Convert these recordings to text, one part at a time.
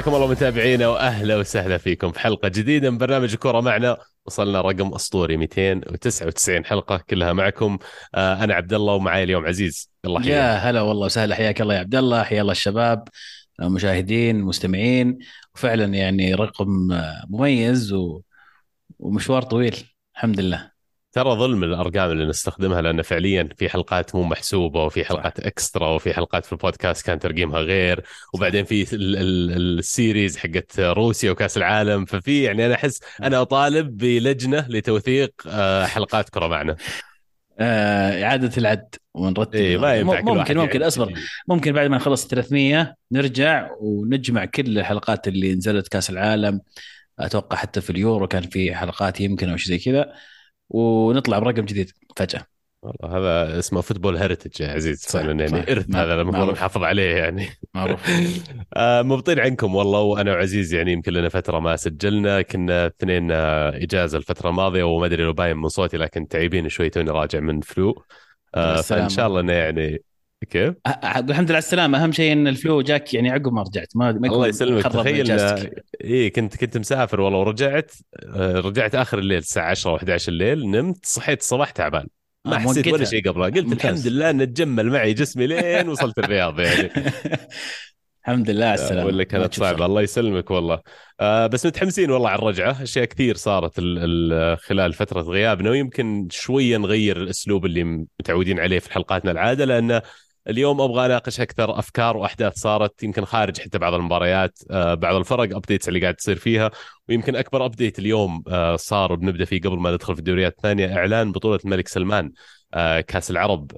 حياكم الله متابعينا وأهلا وسهلا فيكم في حلقة جديدة من برنامج الكره معنا. وصلنا رقم أسطوري 299 حلقة كلها معكم. آه أنا عبد الله ومعي اليوم عزيز. الله يا هلا والله وسهلا حياك الله يا عبد الله حيا الله الشباب المشاهدين المستمعين. وفعلا يعني رقم مميز و... ومشوار طويل الحمد لله. ترى ظلم الأرقام اللي نستخدمها لأن فعليا في حلقات مو محسوبة وفي حلقات. اكسترا وفي حلقات في البودكاست كان ترقيمها غير. وبعدين في ال series حقت روسيا وكأس العالم. ففي يعني أنا أحس أنا أطالب بلجنة لتوثيق آه، حلقات كرة معنا. آه، إعادة العد ونرتب. إيه ما ينفع ممكن ممكن أصبر. ممكن بعد ما نخلص 300 نرجع ونجمع كل الحلقات اللي نزلت كأس العالم. أتوقع حتى في اليورو كان في حلقات يمكن أو شيء زي كذا. ونطلع برقم جديد فجأة. والله هذا اسمه football heritage يا عزيز فعلا يعني إرث هذا المفروض نحافظ عليه يعني. معروف. آه مبطين عنكم والله وأنا وعزيز يعني يمكن لنا فترة ما سجلنا كنا اثنين آه، إجازة الفترة الماضية وما أدري لو باين من صوتي لكن تعبين شوي توني راجع من فلو آه فإن شاء الله إنه يعني كيف؟ الحمد لله على السلامة. أهم شيء إن الفلو جاك يعني عقب ما رجعت. ما ما الله يسلمك. تخيل اي كنت كنت مسافر والله ورجعت آه، رجعت آخر الليل الساعة 10 و11 الليل نمت صحيت الصباح تعبان. ما آه حسيت ولا شيء قبلها. قلت ممتاز. الحمد لله إن تحمل معي جسمي لين وصلت الرياض يعني. الحمد لله على السلامة. ولا كانت صعبة. الله يسلمك والله. آه بس متحمسين والله على الرجعة. أشياء كثير صارت ال ال خلال فترة غيابنا ويمكن شوية نغير الأسلوب اللي متعودين عليه في حلقاتنا العادة لأنه اليوم أبغى أناقش أكثر أفكار وأحداث صارت يمكن خارج حتى بعض المباريات آه، بعض الفرق updates اللي قاعد تصير فيها ويمكن أكبر update اليوم آه، صار بنبدا فيه قبل ما ندخل في الدوريات الثانية إعلان بطولة الملك سلمان. كأس العرب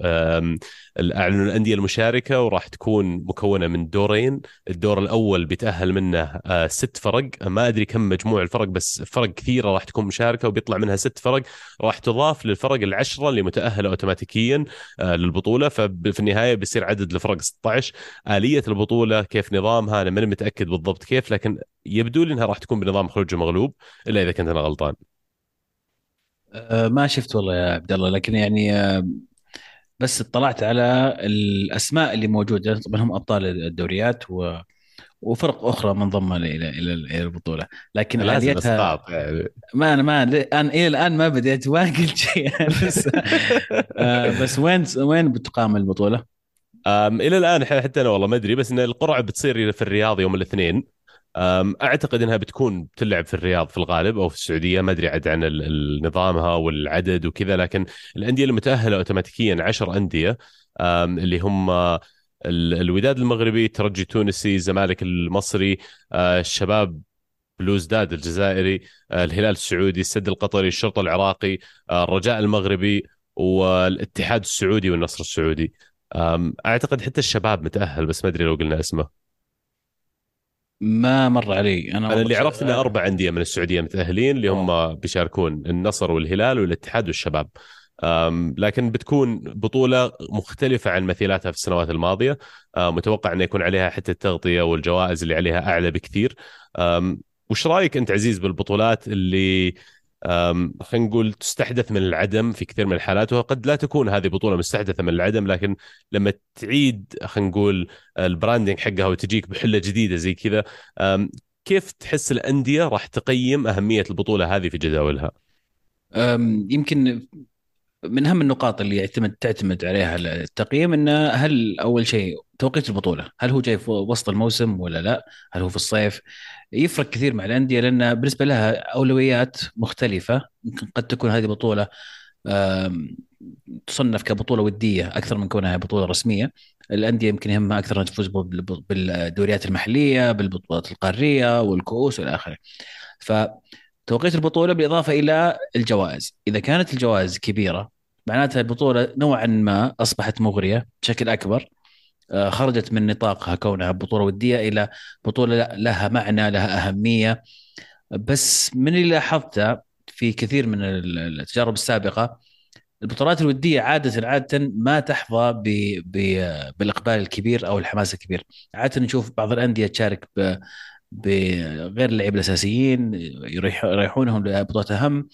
أعلنوا الأندية المشاركة وراح تكون مكونة من دورين. الدور الأول بيتأهل منه آه، ست فرق. ما أدري كم مجموع الفرق بس فرق كثيرة راح تكون مشاركة وبيطلع منها ست فرق. راح تضاف للفرق العشرة اللي متأهلة اوتوماتيكيا آه، للبطولة. ففي النهاية بيصير عدد الفرق 16 آلية البطولة كيف نظامها أنا ماني متأكد بالضبط كيف لكن يبدو لي إنها راح تكون بنظام خروج مغلوب إلا إذا كنت أنا غلطان. ما شفت والله يا عبد الله لكن يعني أه بس اطلعت على الأسماء اللي موجودة طبعا هم أبطال الدوريات و وفرق أخرى منضمة إلى إلى البطولة. لكن اليتها ما أنا ما الان إلى الآن ما بديت ما قلت شيء. بس آه بس وين وين بتقام البطولة؟ إلى الآن حتى أنا والله ما أدري بس إن القرعة بتصير في الرياض يوم الاثنين. أعتقد إنها بتكون بتلعب في الرياض في الغالب أو في السعودية. ما أدري عاد عن نظامها والعدد وكذا لكن الأندية المتأهلة اوتوماتيكيا 10 أندية. اللي هم الوداد المغربي ترجي التونسي الزمالك المصري الشباب بلوزداد الجزائري الهلال السعودي السد القطري الشرطة العراقي الرجاء المغربي والاتحاد السعودي والنصر السعودي. أعتقد حتى الشباب متأهل بس ما أدري لو قلنا اسمه. ما مر علي. أنا, أنا اللي عرفت إنه أربع أندية من السعودية متأهلين اللي هم بيشاركون النصر والهلال والاتحاد والشباب. لكن بتكون بطولة مختلفة عن مثيلاتها في السنوات الماضية. متوقع إنه يكون عليها حتى التغطية والجوائز اللي عليها أعلى بكثير. وش رأيك أنت عزيز بالبطولات اللي خلينا نقول تستحدث من العدم في كثير من الحالات وقد لا تكون هذه بطولة مستحدثة من العدم لكن لما تعيد خلينا نقول البراندنج حقها وتجيك بحلة جديدة زي كذا كيف تحس الأندية راح تقيم أهمية البطولة هذه في جداولها؟ يمكن من أهم النقاط اللي يعتمد تعتمد عليها التقييم إنه هل أول شيء توقيت البطولة، هل هو جاي في وسط الموسم ولا لا؟ هل هو في الصيف؟ يفرق كثير مع الأندية لأن بالنسبة لها أولويات مختلفة، ممكن قد تكون هذه بطولة تصنف كبطولة ودية أكثر من كونها بطولة رسمية، الأندية يمكن يهمها أكثر أنها تفوز بالدوريات المحلية، بالبطولات القارية والكؤوس وإلى آخره. ف توقيت البطولة بالإضافة إلى الجوائز، إذا كانت الجوائز كبيرة معناتها البطولة نوعا ما أصبحت مغرية بشكل أكبر خرجت من نطاقها كونها بطولة ودية إلى بطولة لها معنى لها أهمية. بس من اللي لاحظته في كثير من التجارب السابقة البطولات الودية عادة عادة ما تحظى ب ب بالإقبال الكبير أو الحماس الكبير. عادة نشوف بعض الأندية تشارك بغير اللعيبة الأساسيين يريحونهم لبطولات أهم.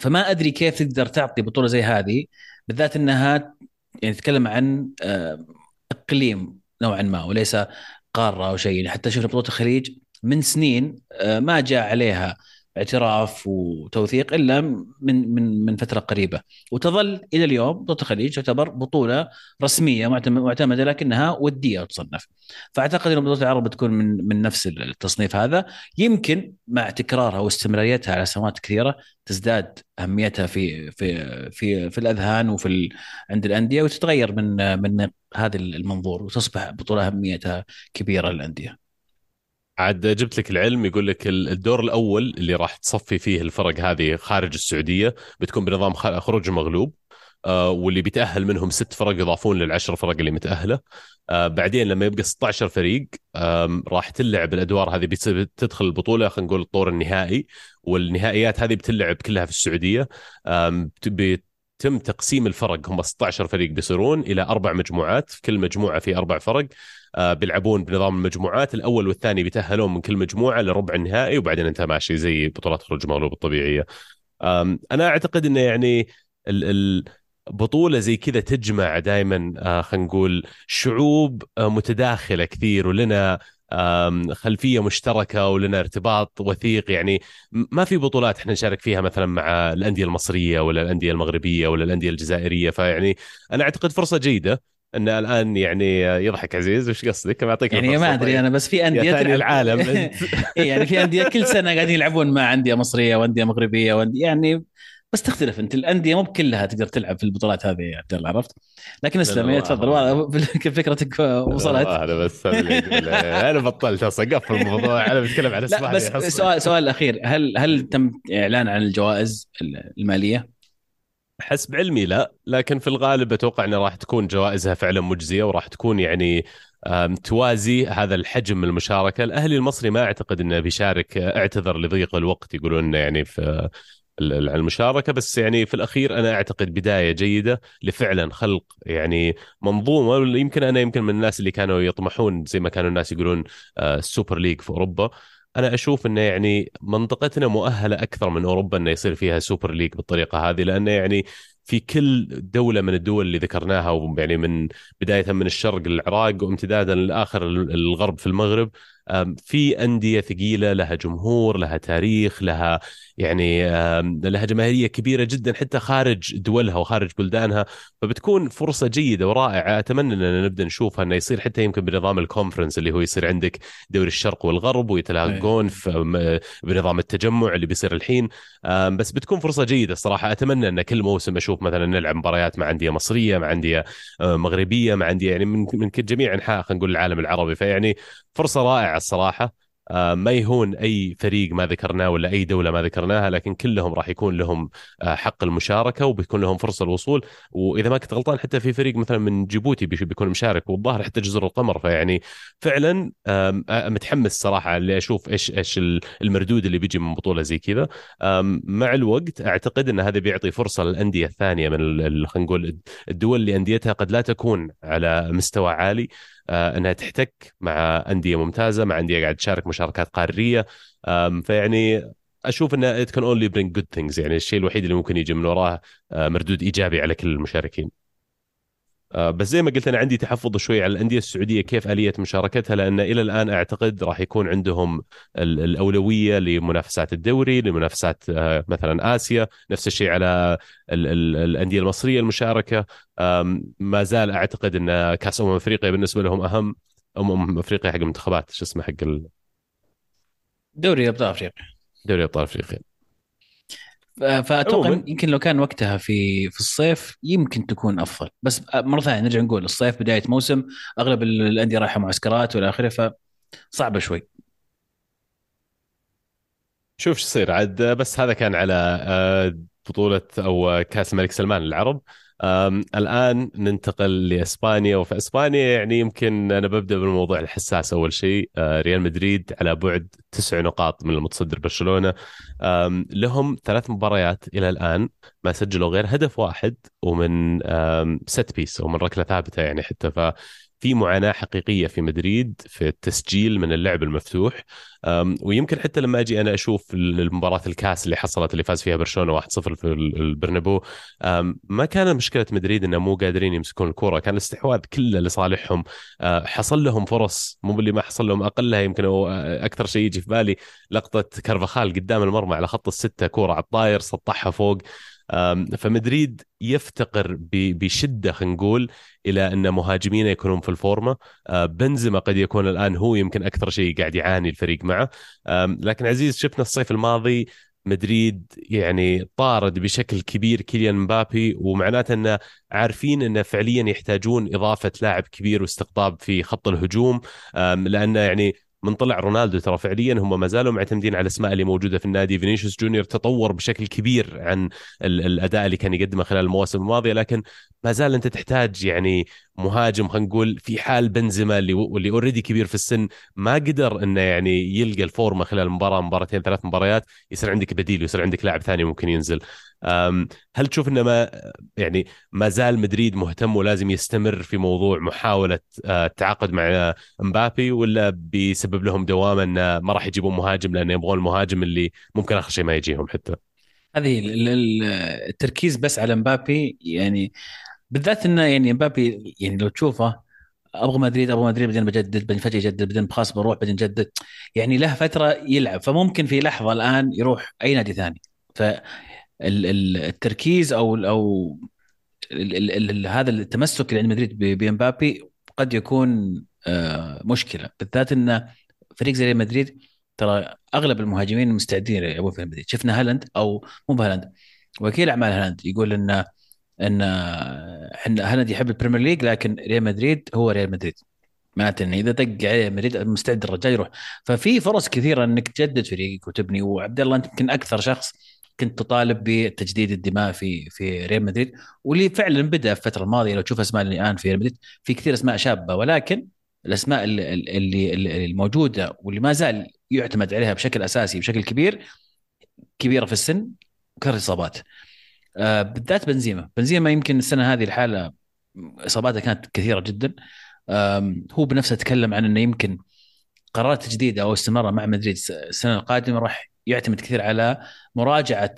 فما أدري كيف تقدر تعطي بطولة زي هذه بالذات إنها يعني تتكلم عن إقليم نوعا ما وليس قارة أو شيء. حتى شفنا بطوله الخليج من سنين آه، ما جاء عليها اعتراف وتوثيق إلا من من من فترة قريبة. وتظل إلى اليوم بطوله الخليج تعتبر بطولة رسمية معتمدة لكنها ودية تصنف. فأعتقد ان بطولة العرب بتكون من من نفس التصنيف هذا. يمكن مع تكرارها واستمراريتها على سنوات كثيرة تزداد أهميتها في في في في الأذهان وفي ال... عند الأندية وتتغير من من هذا المنظور وتصبح بطولة أهميتها كبيرة للأندية. عاد جبت لك العلم يقول لك الدور الأول اللي راح تصفي فيه الفرق هذه خارج السعودية بتكون بنظام خروج المغلوب آه واللي بيتأهل منهم ست فرق يضافون للعشر فرق اللي متأهلة. آه بعدين لما يبقى 16 فريق راح تلعب الأدوار هذه بتدخل البطولة خلينا نقول الطور النهائي والنهائيات هذه بتلعب كلها في السعودية. بيتم تقسيم الفرق هم 16 فريق بيصيرون إلى أربع مجموعات كل مجموعة في أربع فرق. بيلعبون بنظام المجموعات. الأول والثاني بيتأهلون من كل مجموعة لربع النهائي وبعدين انت ماشي زي بطولات خروج مغلوب الطبيعية. أنا أعتقد إنه يعني البطوله زي كذا تجمع دائما آه، خلينا نقول شعوب آه، متداخلة كثير ولنا خلفية مشتركة ولنا ارتباط وثيق. يعني ما في بطولات إحنا نشارك فيها مثلا مع الأندية المصرية ولا الأندية المغربية ولا الأندية الجزائرية. فيعني أنا أعتقد فرصة جيدة. ان الآن يعني يضحك عزيز وش قصدك؟ بعطيك يعني ما أدري طيب. أنا بس في أندية ثاني العالم. إيه، يعني في أندية كل سنة قاعدين يلعبون مع أندية مصرية وأندية مغربية وأندية يعني بس تختلف أنت الأندية مو بكلها تقدر تلعب في البطولات هذه يا عبد الله عرفت؟ لكن اسلم تفضل. فكرتك وصلت. أنا بس أنا بطلت أصلا قفل الموضوع. أنا بتكلم عن لا بس سؤال سؤال الاخير هل هل تم إعلان عن الجوائز المالية؟ حسب علمي لا لكن في الغالب أتوقع انها راح تكون جوائزها فعلا مجزية وراح تكون يعني توازي هذا الحجم من المشاركة. الأهلي المصري ما أعتقد إنه بيشارك اعتذر لضيق الوقت يقولون يعني في المشاركة بس يعني في الأخير أنا أعتقد بداية جيدة لفعلا خلق يعني منظومة. يمكن أنا يمكن من الناس اللي كانوا يطمحون زي ما كانوا الناس يقولون السوبر ليج في أوروبا. أنا أشوف إنه يعني منطقتنا مؤهلة أكثر من أوروبا إنه يصير فيها super league بالطريقة هذه لأنه يعني في كل دولة من الدول اللي ذكرناها يعني من بداية من الشرق للعراق وامتدادا لآخر الغرب في المغرب في أندية ثقيلة لها جمهور لها تاريخ لها يعني لها جماهيرية كبيرة جدا حتى خارج دولها وخارج بلدانها فبتكون فرصة جيدة ورائعة. أتمنى أننا نبدأ نشوفها إنه يصير حتى يمكن بنظام ال conference اللي هو يصير عندك دوري الشرق والغرب ويتلاقون في بنظام التجمع اللي بيصير الحين. بس بتكون فرصة جيدة صراحة أتمنى إن كل موسم أشوف مثلا نلعب مباريات مع أندية مصرية مع أندية مغربية مع أندية يعني من من جميع أنحاء خلينا نقول العالم العربي. فيعني فرصة رائعة. الصراحة. آه، ما يهون أي فريق ما ذكرناه ولا أي دولة ما ذكرناها لكن كلهم راح يكون لهم آه، حق المشاركة وبيكون لهم فرصة الوصول. وإذا ما كنت غلطان حتى في فريق مثلا من جيبوتي بيكون مشارك والظاهر حتى جزر القمر. فيعني فعلا متحمس صراحة اللي أشوف إيش إيش المردود اللي بيجي من بطولة زي كذا. مع الوقت أعتقد إن هذا بيعطي فرصة للأندية الثانية من خلينا نقول الدول اللي أنديتها قد لا تكون على مستوى عالي. إنها تحتك مع أندية ممتازة مع أندية قاعد تشارك مشاركات قارية. فيعني أشوف إنه it can only bring good things يعني الشيء الوحيد اللي ممكن يجي من وراه آه، مردود إيجابي على كل المشاركين. آه، بس زي ما قلت أنا عندي تحفظ شوي على الأندية السعودية كيف آلية مشاركتها لأن إلى الآن أعتقد راح يكون عندهم الأولوية لمنافسات الدوري لمنافسات آه، مثلا آسيا نفس الشيء على الأندية المصرية المشاركة. ما زال أعتقد إن كأس أمم أفريقيا بالنسبة لهم أهم. أمم أفريقيا حق المنتخبات شو اسمه حق دوري أبطال أفريقيا. دوري أبطال أفريقيا. فأتوقع يمكن لو كان وقتها في في الصيف يمكن تكون أفضل. بس مرة ثانية نرجع نقول الصيف بداية موسم أغلب الأندية رايحة معسكرات وإلى آخره فصعبه شوي. شوف شو يصير عاد بس هذا كان على آه، بطولة أو كأس الملك سلمان للعرب الآن ننتقل لإسبانيا وفي إسبانيا يعني يمكن أنا ببدأ بالموضوع الحساس أول شيء. آه، ريال مدريد على بعد تسع نقاط من المتصدر برشلونة. لهم ثلاث مباريات إلى الآن ما سجلوا غير هدف واحد ومن ست بيس أو من ركلة ثابتة يعني حتى. ف في معاناة حقيقية في مدريد في التسجيل من اللعب المفتوح. ويمكن حتى لما أجي أنا أشوف المباراة الكاس اللي حصلت اللي فاز فيها برشلونة 1-0 في البرنابو ما كان مشكلة مدريد انه مو قادرين يمسكون الكرة كان الاستحواذ كله لصالحهم. أه، حصل لهم فرص مو باللي ما حصل لهم أقلها يمكن أكثر شيء يجي في بالي لقطة كارفاخال قدام المرمى على خط الستة كوره على الطاير سطحها فوق. فمدريد يفتقر بشدة خلينا نقول إلى أن مهاجمين يكونون في الفورمة. أه، بنزيما قد يكون الآن هو يمكن أكثر شيء قاعد يعاني الفريق معه. لكن عزيز شفنا الصيف الماضي مدريد يعني طارد بشكل كبير كيليان مبابي ومعناته أنه عارفين أنه فعليا يحتاجون إضافة لاعب كبير واستقطاب في خط الهجوم. لأنه يعني من طلع رونالدو ترى فعليا هم ما زالوا معتمدين على الأسماء اللي موجودة في النادي. فينيسيوس جونيور تطور بشكل كبير عن الأداء اللي كان يقدمه خلال المواسم الماضية لكن ما زال أنت تحتاج يعني مهاجم خلينا نقول في حال بنزيما اللي واللي already كبير في السن ما قدر إنه يعني يلقى الفورمة خلال مباراة مباراتين ثلاث مباريات يصير عندك بديل ويصير عندك لاعب ثاني ممكن ينزل. هل تشوف إنه ما يعني ما زال مدريد مهتم ولازم يستمر في موضوع محاولة آه، التعاقد مع مبابي ولا بيسبب لهم دوامة إنه ما راح يجيبون مهاجم لأن يبغون المهاجم اللي ممكن آخر شيء ما يجيهم حتى؟ هذه التركيز بس على مبابي يعني بالذات انه يعني مبابي يعني لو تشوفه أبغى مدريد أبغى مدريد بعدين بجدد بعدين فجأة يجدد بعدين خلاص بروح بعدين جدد. يعني له فترة يلعب فممكن في لحظة الآن يروح أي نادي ثاني. فالتركيز أو أو هذا التمسك اللي عند مدريد بمبابي قد يكون آه، مشكلة. بالذات إن فريق زي مدريد ترى أغلب المهاجمين مستعدين يلعبون في مدريد. شفنا هالاند أو مو بهالاند وكيل أعمال هالاند يقول إن إن إحنا هالاند يحب ال Premier League لكن ريال مدريد هو ريال مدريد. معناته إنه إذا دق عليه مدريد مستعد الرجال يروح. ففي فرص كثيرة إنك تجدد فريقك وتبني. وعبد الله أنت يمكن أكثر شخص كنت تطالب بتجديد الدماء في في ريال مدريد. واللي فعلا بدأ في الفترة الماضية لو تشوف أسماء الآن في ريال مدريد في كثير أسماء شابة. ولكن الأسماء اللي, اللي الموجودة واللي ما زال يعتمد عليها بشكل أساسي بشكل كبير كبيرة في السن وكثر الإصابات. آه بالذات بنزيما. بنزيما يمكن السنة هذه الحالة إصاباته كانت كثيرة جدا. هو بنفسه تكلم عن إنه يمكن قرارات تجديده أو استمرار مع مدريد السنة القادمة راح يعتمد كثير على مراجعة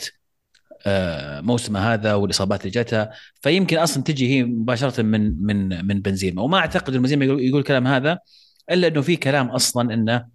آه، موسمه هذا والإصابات اللي جاتها فيمكن أصلا تجي هي مباشرة من من من بنزيما. وما أعتقد إن بنزيما يقول الكلام هذا إلا إنه في كلام أصلا إنه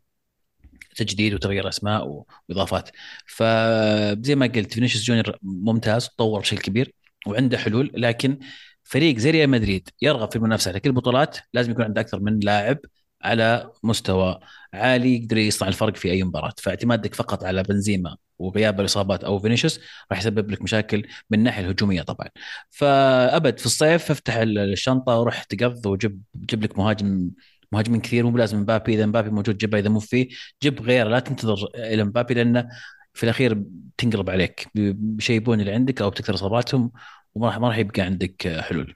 تجديد وتغيير أسماء وإضافات. فزي ما قلت فينيسيوس جونيور ممتاز تطور بشكل كبير وعنده حلول لكن فريق زي ريال مدريد يرغب في المنافسة. على كل البطولات لازم يكون عنده أكثر من لاعب على مستوى عالي يقدر يصنع الفرق في أي مباراة. فاعتمادك فقط على بنزيما وغياب الاصابات أو فينيسيوس راح يسبب لك مشاكل من الناحية الهجومية طبعا. فأبد في الصيف افتح الشنطة وروح تقض وجيب جيب لك مهاجم مهاجمين كثير مو لازم مبابي. إذا مبابي موجود جيبه إذا مو فيه جيب غيره. لا تنتظر إلى مبابي لأنه في الأخير تنقلب عليك. بيشيبون اللي عندك أو بتكثر إصاباتهم وما راح ما راح يبقى عندك حلول.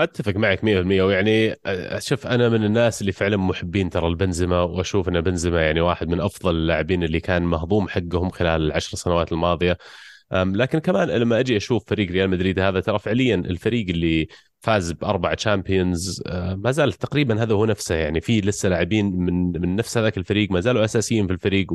أتفق معك 100% ويعني شوف أنا من الناس اللي فعلا محبين ترى البنزيما وأشوف إن بنزيما يعني واحد من أفضل اللاعبين اللي كان مهضوم حقهم خلال العشر سنوات الماضية. لكن كمان لما أجي أشوف فريق ريال مدريد هذا ترى فعليا الفريق اللي فاز بأربع Champions آه، ما زال تقريبا هذا هو نفسه يعني. في لسه لاعبين من من نفس هذاك الفريق ما زالوا أساسيين في الفريق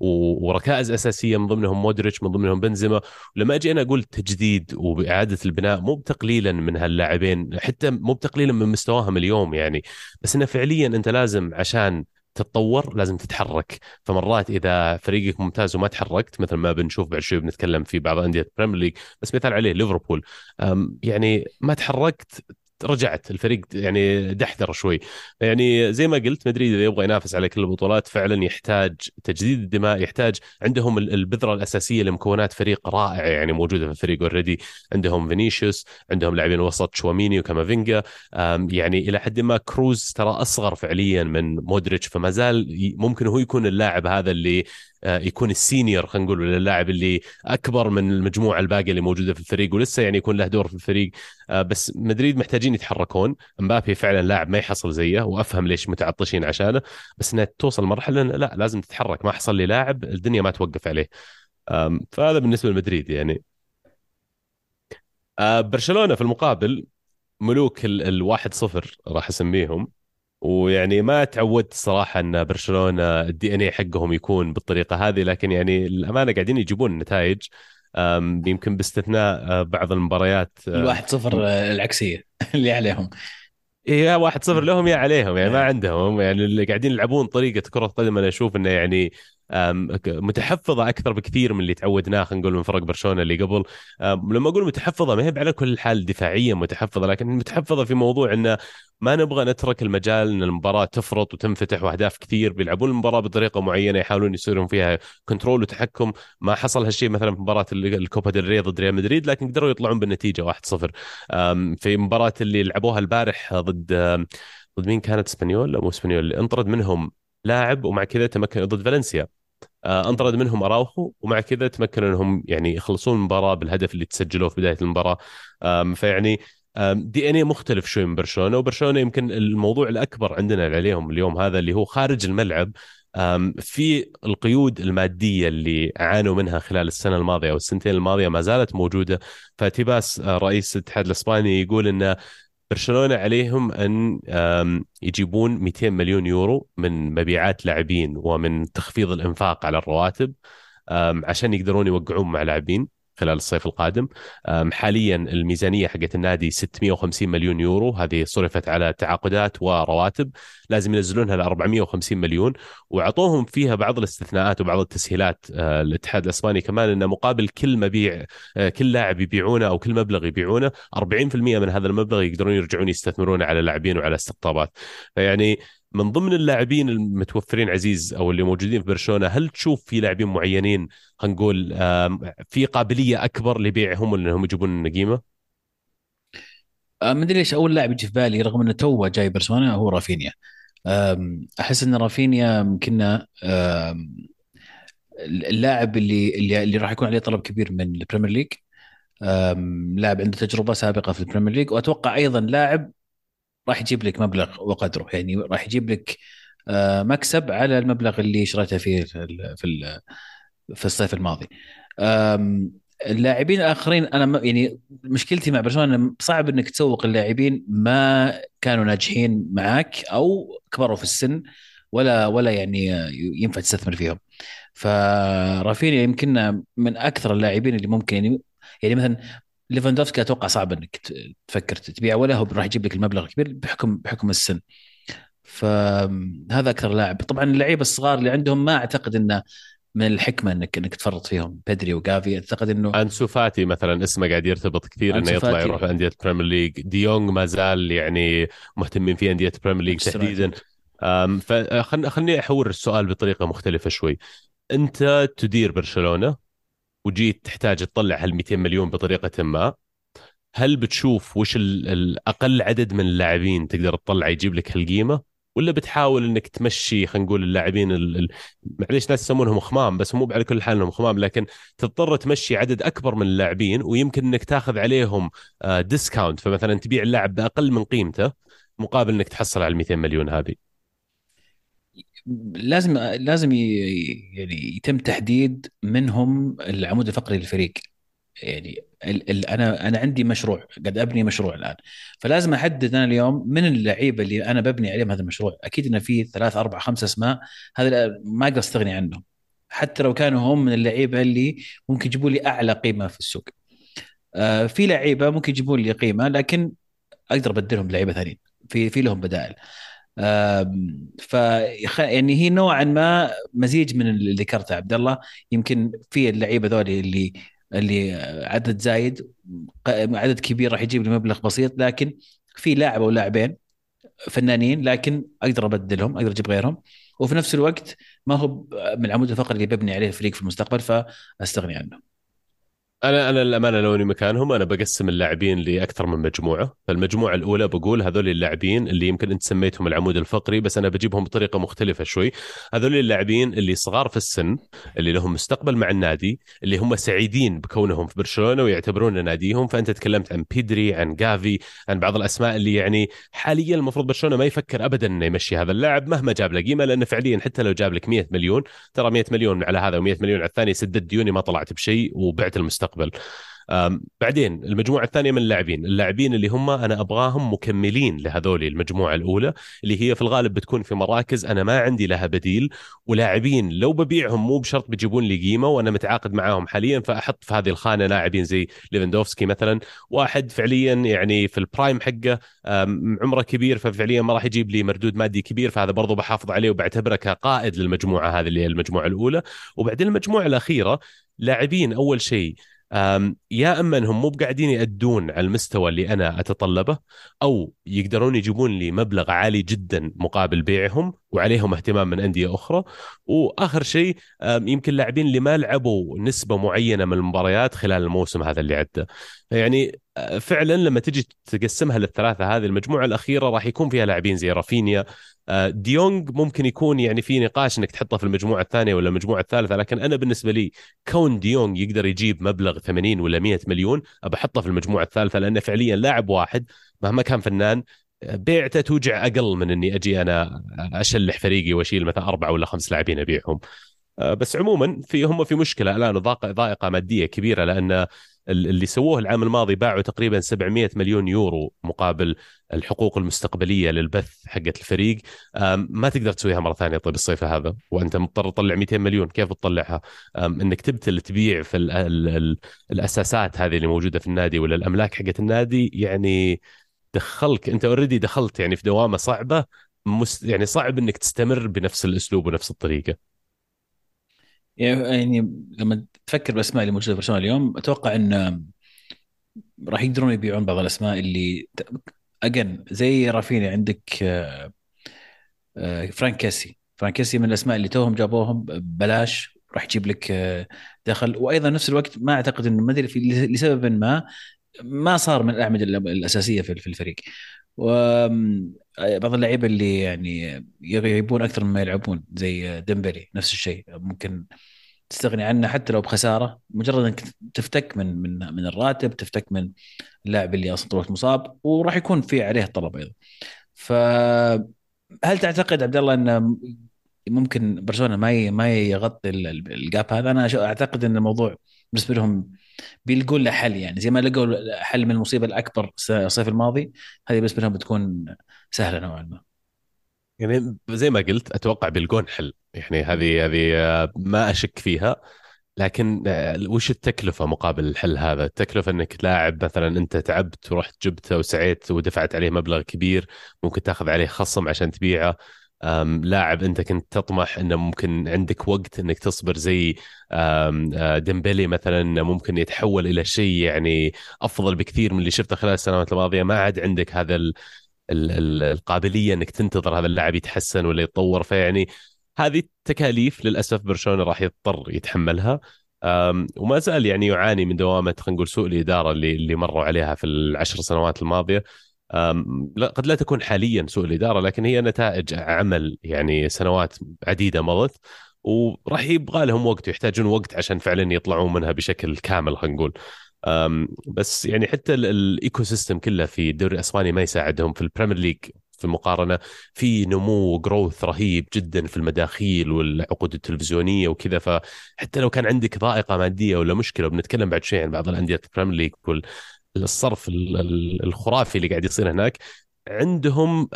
وركائز أساسية من ضمنهم مودريتش من ضمنهم بنزيما. لما أجي أنا أقول تجديد وإعادة البناء مو بتقليلا من هاللاعبين حتى مو بتقليلا من مستواهم اليوم يعني. بس إنه فعليا أنت لازم عشان تتطور لازم تتحرك. فمرات إذا فريقك ممتاز وما تحركت مثل ما بنشوف بعد شوي بنتكلم في بعض أندية ال Premier League بس مثال عليه ليفربول. يعني ما تحركت رجعت الفريق يعني دحدر شوي. يعني زي ما قلت مدريد إذا يبغى ينافس على كل البطولات فعلا يحتاج تجديد الدماء يحتاج عندهم البذرة الأساسية لمكونات فريق رائع يعني موجودة في الفريق already عندهم فينيسيوس عندهم لاعبين وسط شواميني وكامافينجا. يعني إلى حد ما كروز ترى أصغر فعليا من مودريتش فما زال ممكن هو يكون اللاعب هذا اللي يكون ال senior خلينا نقول اللاعب اللي أكبر من المجموعة الباقية اللي موجودة في الفريق ولسه يعني يكون له دور في الفريق. آه، بس مدريد محتاجين يتحركون. مبابي فعلا لاعب ما يحصل زيه وأفهم ليش متعطشين عشانه بس إنها توصل مرحله لا لازم تتحرك. ما حصل لي لاعب الدنيا ما توقف عليه. فهذا بالنسبة لمدريد يعني. آه، برشلونة في المقابل ملوك الواحد صفر راح أسميهم. ويعني ما تعودت صراحة أن برشلونة الدي ان اي حقهم يكون بالطريقة هذه لكن يعني الأمانة قاعدين يجيبون نتائج يمكن باستثناء آه، بعض المباريات آه، الواحد صفر آه، العكسية. اللي عليهم. يا واحد صفر لهم يا عليهم يعني ما عندهم يعني اللي قاعدين يلعبون طريقة كرة قدم أنا أشوف إنه يعني متحفظة أكثر بكثير من اللي تعودناه خلينا نقول من فرق برشلونة اللي قبل. لما أقول متحفظة ما هي على كل حال دفاعيا متحفظة لكن متحفظة في موضوع انه ما نبغى نترك المجال إن المباراة تفرط وتنفتح وأهداف كثير بيلعبون المباراة بطريقة معينة يحاولون يصيرون فيها control وتحكم. ما حصل هالشيء مثلا في مباراة الكوبا ديل ري ضد ريال مدريد لكن قدروا يطلعون بالنتيجة 1-0 في مباراة اللي لعبوها البارح ضد ضد مين كانت؟ اسبانيول لا مو اسبانيول انطرد منهم لاعب ومع كذا تمكن ضد فالنسيا. انطرد منهم أراوخو ومع كذا تمكنوا انهم يعني يخلصون المباراة بالهدف اللي تسجلوه في بداية المباراة. فيعني دي إن اي مختلف شوي من برشلونة وبرشلونة يمكن الموضوع الأكبر عندنا عليهم اليوم هذا اللي هو خارج الملعب. في القيود المادية اللي عانوا منها خلال السنة الماضية أو السنتين الماضية ما زالت موجودة. فتيباس آه، رئيس الاتحاد الإسباني يقول انه برشلونة عليهم أن يجيبون 200 مليون يورو من مبيعات لاعبين ومن تخفيض الإنفاق على الرواتب عشان يقدرون يوقعون مع لاعبين. خلال الصيف القادم. حاليا الميزانية حقت النادي 650 مليون يورو. هذه صرفت على تعاقدات ورواتب لازم ينزلونها ل 450 مليون. واعطوهم فيها بعض الاستثناءات وبعض التسهيلات. آه، الاتحاد الإسباني كمان إنه مقابل كل مبيع آه، كل لاعب يبيعونه أو كل مبلغ يبيعونه 40% من هذا المبلغ يقدرون يرجعون يستثمرونه على لاعبين وعلى استقطابات. فيعني من ضمن اللاعبين المتوفرين عزيز أو اللي موجودين في برشلونة هل تشوف في لاعبين معينين خلينا نقول في قابلية أكبر لبيعهم إنهم يجيبون قيمه؟ آه، ما أدري ليش أول لاعب يجي في بالي رغم إنه تو جاي برشلونة هو رافينيا أحس إن رافينيا يمكن اللاعب اللي اللي, اللي راح يكون عليه طلب كبير من ال Premier League لاعب عنده تجربة سابقة في ال Premier League وأتوقع أيضا لاعب راح يجيب لك مبلغ وقدره. يعني راح يجيب لك آه، مكسب على المبلغ اللي شريته فيه في في الصيف الماضي. اللاعبين الآخرين أنا يعني مشكلتي مع برشلونة صعب إنك تسوق اللاعبين ما كانوا ناجحين معك أو كبروا في السن ولا ولا يعني ينفع تستثمر فيهم. فرافينيا يمكن من أكثر اللاعبين اللي ممكن يعني يعني مثلا ليفاندوفسكي أتوقع صعب إنك تفكر تبيعه ولا هو راح يجيب لك المبلغ الكبير بحكم بحكم السن. فهذا أكثر لاعب. طبعا اللعيبة الصغار اللي عندهم ما أعتقد إنه من الحكمة انك إنك تفرط فيهم. بدري وجافي أعتقد إنه أنسو فاتي مثلا اسمه قاعد يرتبط كثير إنه يطلع يروح أندية ال Premier League ديونج ما زال يعني مهتمين في أندية ال Premier League تحديدا. فخلني خلني أحور السؤال بطريقة مختلفة شوي. أنت تدير برشلونة؟ وجيت تحتاج تطلع هال 200 مليون بطريقة ما هل بتشوف وش الاقل عدد من اللاعبين تقدر تطلع يجيب لك هالقيمة؟ ولا بتحاول إنك تمشي خلينا نقول اللاعبين معليش ناس يسمونهم خمام بس مو على كل حال إنهم خمام لكن تضطر تمشي عدد أكبر من اللاعبين ويمكن إنك تاخذ عليهم ديسكاونت آه، فمثلا تبيع اللاعب بأقل من قيمته مقابل إنك تحصل على ال 200 مليون هذه. لازم لازم يعني يتم تحديد من هم العمود الفقري للفريق. يعني ال ال أنا أنا عندي مشروع قد أبني مشروع الآن. فلازم أحدد أنا اليوم من اللعيبة اللي أنا ببني عليهم هذا المشروع. أكيد انه في ثلاث أربع خمس أسماء هذا ما أقدر أستغني عنهم. حتى لو كانوا هم من اللعيبة اللي ممكن يجيبوا لي أعلى قيمة في السوق. آه في لعيبة ممكن يجيبون لي قيمة لكن أقدر أبدلهم بلعيبه ثانيين. في في لهم بدائل. ف يعني هي نوعا ما مزيج من اللي ذكرته عبد الله يمكن في اللعيبة ذولي اللي اللي عدد زايد عدد كبير راح يجيب لي مبلغ بسيط لكن في لاعب أو لاعبين فنانين لكن أقدر أبدلهم أقدر أجيب غيرهم وفي نفس الوقت ما هو من العمود الفقري اللي ببني عليه الفريق في المستقبل فأستغني عنه. أنا أنا الأمانة لو إني مكانهم أنا بقسم اللاعبين لأكثر من مجموعة، فالمجموعة الأولى بقول هذول اللاعبين اللي يمكن أنت سميتهم العمود الفقري بس أنا بجيبهم بطريقة مختلفة شوي، هذول اللاعبين اللي صغار في السن، اللي لهم مستقبل مع النادي، اللي هم سعيدين بكونهم في برشلونة ويعتبرون ناديهم، فأنت تكلمت عن بيدري، عن جافي، عن بعض الأسماء اللي يعني حاليا المفروض برشلونة ما يفكر ابدا إنه يمشي هذا اللاعب مهما جاب له قيمة لأنه فعليا حتى لو جاب لك 100 مليون، ترى 100 مليون على هذا و100 مليون على الثاني سددت ديوني ما طلعت بشيء وبعت المستقبل. بعدين المجموعة الثانية من اللاعبين. اللاعبين اللي هم أنا أبغاهم مكملين لهذول المجموعة الأولى اللي هي في الغالب بتكون في مراكز أنا ما عندي لها بديل ولاعبين لو ببيعهم مو بشرط بيجيبون لي قيمة وأنا متعاقد معاهم حاليا فأحط في هذه الخانة لاعبين زي ليفندوفسكي مثلا. واحد فعليا يعني في ال prime حقه عمره كبير ففعليا ما راح يجيب لي مردود مادي كبير فهذا برضو بحافظ عليه وبعتبره كقائد للمجموعة هذه اللي هي المجموعة الأولى. وبعدين المجموعة الأخيرة لاعبين أول شيء يا أما أنهم مو بقاعدين يأدون على المستوى اللي أنا أتطلبه أو يقدرون يجيبون لي مبلغ عالي جدا مقابل بيعهم وعليهم اهتمام من أندية أخرى. وآخر شيء يمكن لاعبين اللي ما لعبوا نسبة معينة من المباريات خلال الموسم هذا اللي عدى. يعني فعلا لما تجي تقسمها للثلاثة هذه المجموعة الأخيرة راح يكون فيها لاعبين زي رافينيا. آه، ديونج ممكن يكون يعني في نقاش إنك تحطه في المجموعة الثانية ولا المجموعة الثالثة لكن أنا بالنسبة لي كون ديونج يقدر يجيب مبلغ 80 ولا 100 مليون أبى أحطه في المجموعة الثالثة لأنه فعليا لاعب واحد مهما كان فنان بيعته توجع أقل من إني أجي أنا أشلح فريقي وأشيل مثلا أربعة ولا خمس لاعبين أبيعهم. آه، بس عموما في هم في مشكلة الآن ضائقة مادية كبيرة لأن اللي سووه العام الماضي باعوا تقريبا 700 مليون يورو مقابل الحقوق المستقبلية للبث حقت الفريق. ما تقدر تسويها مرة ثانية طيب الصيف هذا وأنت مضطر تطلع 200 مليون كيف تطلعها إنك تبتل تبيع في ال ال ال الأساسات هذه اللي موجودة في النادي ولا الأملاك حقت النادي يعني دخلك أنت اوريدي دخلت يعني في دوامة صعبة يعني صعب إنك تستمر بنفس الأسلوب ونفس الطريقة. يعني لما تفكر بالاسماء اللي موجودة في برشلونة اليوم. أتوقع إن راح يقدرون يبيعون بعض الأسماء اللي اجن زي رافينيا عندك آه، آه، فرانك كاسي فرانك كاسي من الأسماء اللي توهم جابوهم ببلاش راح يجيب لك آه، دخل. وأيضا نفس الوقت ما أعتقد انه ما أدري لسبب ما ما صار من الأعمدة الأساسية في الفريق. وبعض اللعيبة اللي يعني يغيبون أكثر مما يلعبون زي ديمبلي نفس الشيء. ممكن تستغني عنه حتى لو بخسارة مجرد إنك تفتك من من من الراتب تفتك من اللاعب اللي أصلا طول مصاب وراح يكون في عليه طلب أيضا. ف هل تعتقد عبد الله ان ممكن برشلونة ما ما يغطي الجاب هذا؟ أنا أعتقد إن الموضوع بالنسبة لهم بيلقون له حل يعني. زي ما لقوا حل من المصيبة الأكبر الصيف الماضي هذه بالنسبة لهم بتكون سهلة نوعا ما. يعني زي ما قلت أتوقع بيلقون حل. يعني هذه هذه آه، ما أشك فيها. لكن آه، وش التكلفة مقابل الحل هذا؟ التكلفة إنك لاعب مثلا أنت تعبت ورحت جبته وسعيت ودفعت عليه مبلغ كبير ممكن تأخذ عليه خصم عشان تبيعه. لاعب أنت كنت تطمح انه ممكن عندك وقت إنك تصبر زي آه، ديمبلي مثلا ممكن يتحول إلى شيء يعني أفضل بكثير من اللي شفته خلال السنوات الماضية. ما عاد عندك هذا ال ال القابلية إنك تنتظر هذا اللاعب يتحسن ولا يتطور. فيعني هذه التكاليف للأسف برشلونة راح يضطر يتحملها. وما زال يعني يعاني من دوامة خلينا نقول سوء الإدارة اللي اللي مروا عليها في العشر سنوات الماضية. قد لا تكون حاليا سوء الإدارة لكن هي نتائج عمل يعني سنوات عديدة مضت وراح يبغى لهم وقت ويحتاجون وقت عشان فعلا يطلعون منها بشكل كامل خلينا نقول. بس يعني حتى ال ecosystem كله في الدوري الأسباني ما يساعدهم. في البريمير ليج في المقارنة في نمو growth رهيب جدا في المداخيل والعقود التلفزيونية وكذا فحتى لو كان عندك ضائقة مادية ولا مشكلة وبنتكلم بعد شوي عن بعض الأندية البريمير ليج الصرف الخرافي اللي قاعد يصير هناك. عندهم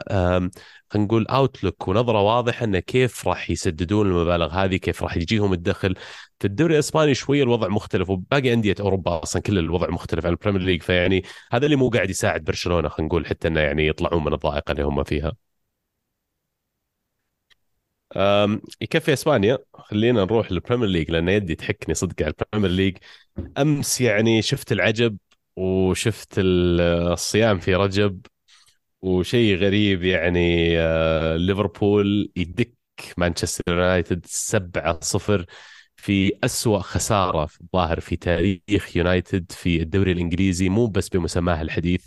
خلينا نقول outlook ونظرة واضحة انه كيف راح يسددون المبالغ هذه كيف راح يجيهم الدخل. في الدوري الإسباني شوية الوضع مختلف وباقي أندية أوروبا أصلا كل الوضع مختلف عن البريمير ليج فيعني هذا اللي مو قاعد يساعد برشلونة خلينا نقول حتى إنه يعني يطلعون من الضائقة اللي هم فيها. يكفي إسبانيا خلينا نروح للبريمير ليج لأن يدي تحكني صدق على البريمير ليج أمس يعني شفت العجب وشفت الصيام في رجب. وشيء غريب يعني آه، ليفربول يدك مانشستر يونايتد 7-0 في أسوأ خسارة في الظاهر في تاريخ يونايتد في الدوري الإنجليزي مو بس بمسماه الحديث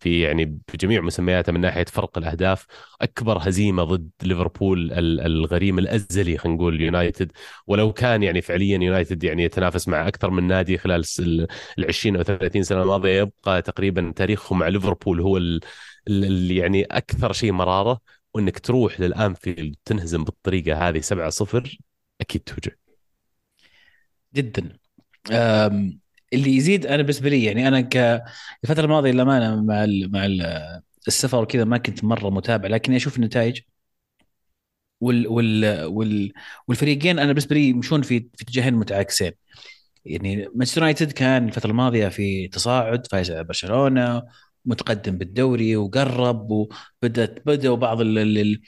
في يعني بجميع مسمياته من ناحية فرق الأهداف. أكبر هزيمة ضد ليفربول الغريم الأزلي خلينا نقول يونايتد. ولو كان يعني فعليا يونايتد يعني يتنافس مع أكثر من نادي خلال ال 20 أو 30 سنة الماضية يبقى تقريبا تاريخهم مع ليفربول هو اللي يعني أكثر شيء مرارة. وإنك تروح للأنفيلد تنهزم بالطريقة هذه 7-0 أكيد توجع. جدا. اللي يزيد أنا بالنسبة لي يعني أنا ك الفترة الماضية للأمانة مع ال مع ال السفر وكذا ما كنت مرة متابع لكني أشوف النتائج وال وال وال والفريقين أنا بالنسبة لي يمشون في في اتجاهين متعاكسين. يعني مانشستر يونايتد كان الفترة الماضية في تصاعد فايز على برشلونة متقدم بالدوري وقرب وبدأت بدأوا بعض خلينا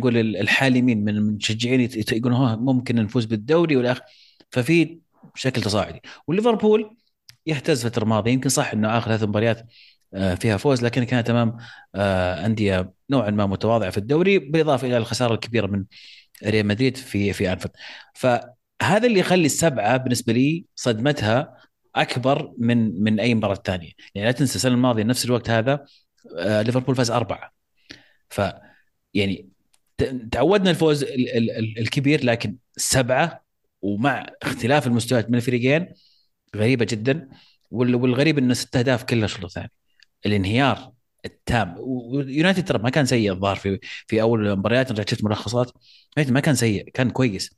نقول الحالمين من المشجعين يقولون ممكن نفوز بالدوري والاخ ففي بشكل تصاعدي. وليفربول يهتز فتره الماضية. يمكن صح إنه آخر ثلاث مباريات آه، فيها فوز لكن كانت أمام آه، أندية نوعا ما متواضعة في الدوري بالإضافة إلى الخسارة الكبيرة من ريال مدريد في في أنفيلد. فهذا اللي يخلي السبعة بالنسبة لي صدمتها أكبر من من أي مباراة ثانية. يعني لا تنسى السنة الماضية نفس الوقت هذا آه، ليفربول فاز أربعة. ف يعني تعودنا الفوز الكبير لكن سبعه ومع اختلاف المستويات من الفريقين غريبة جدا. والغريب إنه ست أهداف كلها الشوط الثاني الانهيار التام. ويونايتد ترى ما كان سيء الظاهر في في أول المباريات رجعت شفت ملخصات ما كان سيء كان كويس.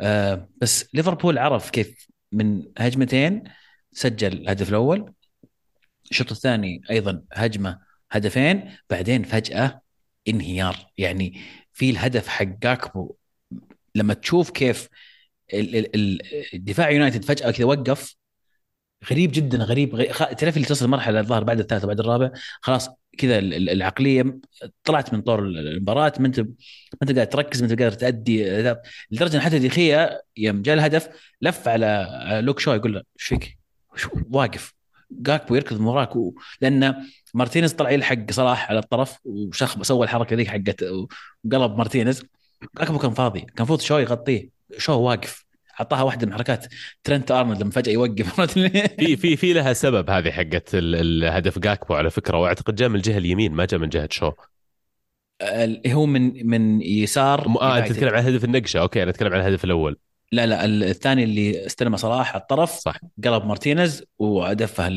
آه بس ليفربول عرف كيف من هجمتين سجل الهدف الأول. الشوط الثاني أيضا هجمة هدفين. بعدين فجأة انهيار. يعني في الهدف حق جاكبو لما تشوف كيف الدفاع يونايتد فجأة كذا وقف. غريب جدا غريب. تعرف اللي تصل مرحلة الظاهر بعد الثالث بعد الرابع؟ خلاص كذا العقلية طلعت من طور المباراة. ما انت ما انت قاعد تركز ما انت قادر تأدي. لدرجة حتى دي خيا يوم جاء الهدف لف على لوك شو يقول له إيش فيك؟ واقف. جاكبو يركض من وراك. لأن مارتينيز طلع يلحق صلاح على الطرف وشخ سوى الحركة ذيك حقت وقلب مارتينيز. جاكبو كان فاضي كان المفروض شو يغطيه. شو واقف. اعطاها واحدة من حركات ترنت أرنولد لما فجأة يوقف. في في في لها سبب هذه حقت الهدف جاكبو على فكرة وأعتقد جاء من الجهة اليمين ما جاء من جهة شو. هو من من يسار آه انت تتكلم عن هدف النقشة. أوكي أنا أتكلم عن الهدف الأول. لا لا الثاني اللي استلم صلاح على الطرف صح. قلب مارتينيز ودفه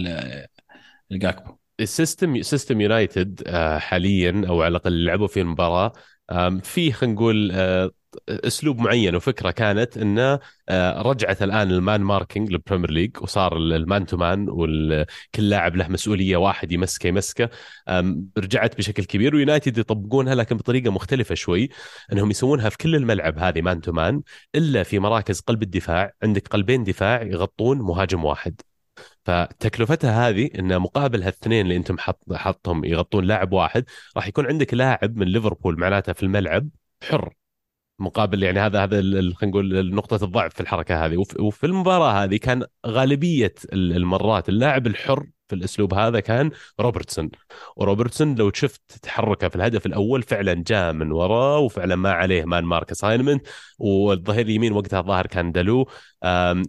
الجاكبو. ال system system يونايتد حاليا أو على الأقل لعبوا في المباراة في خلينا نقول آه، أسلوب معين وفكرة كانت إنه آه، رجعت الآن ال man marking للبريمير ليج وصار ال man to man وكل لاعب له مسؤولية واحد يمسكه يمسكه. رجعت بشكل كبير. ويونايتد يطبقونها لكن بطريقة مختلفة شوي إنهم يسوونها في كل الملعب هذه man to man إلا في مراكز قلب الدفاع. عندك قلبين دفاع يغطون مهاجم واحد. فتكلفتها هذه إن مقابل هالاثنين اللي أنتم حط حطهم يغطون لاعب واحد راح يكون عندك لاعب من ليفربول معناته في الملعب حر. مقابل يعني هذا هذا خلينا نقول نقطة الضعف في الحركة هذه. وفي المباراة هذه كان غالبية المرات اللاعب الحر في الأسلوب هذا كان روبرتسون. وروبرتسون لو شفت تحركه في الهدف الأول فعلا جاء من وراه وفعلا ما عليه man mark assignment. والظهير اليمين وقتها الظاهر كان دالو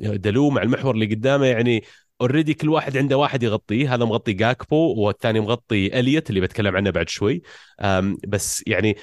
دالو مع المحور اللي قدامه يعني already كل واحد عنده واحد يغطيه. هذا مغطي جاكبو والثاني مغطي إليوت اللي بتكلم عنه بعد شوي. بس يعني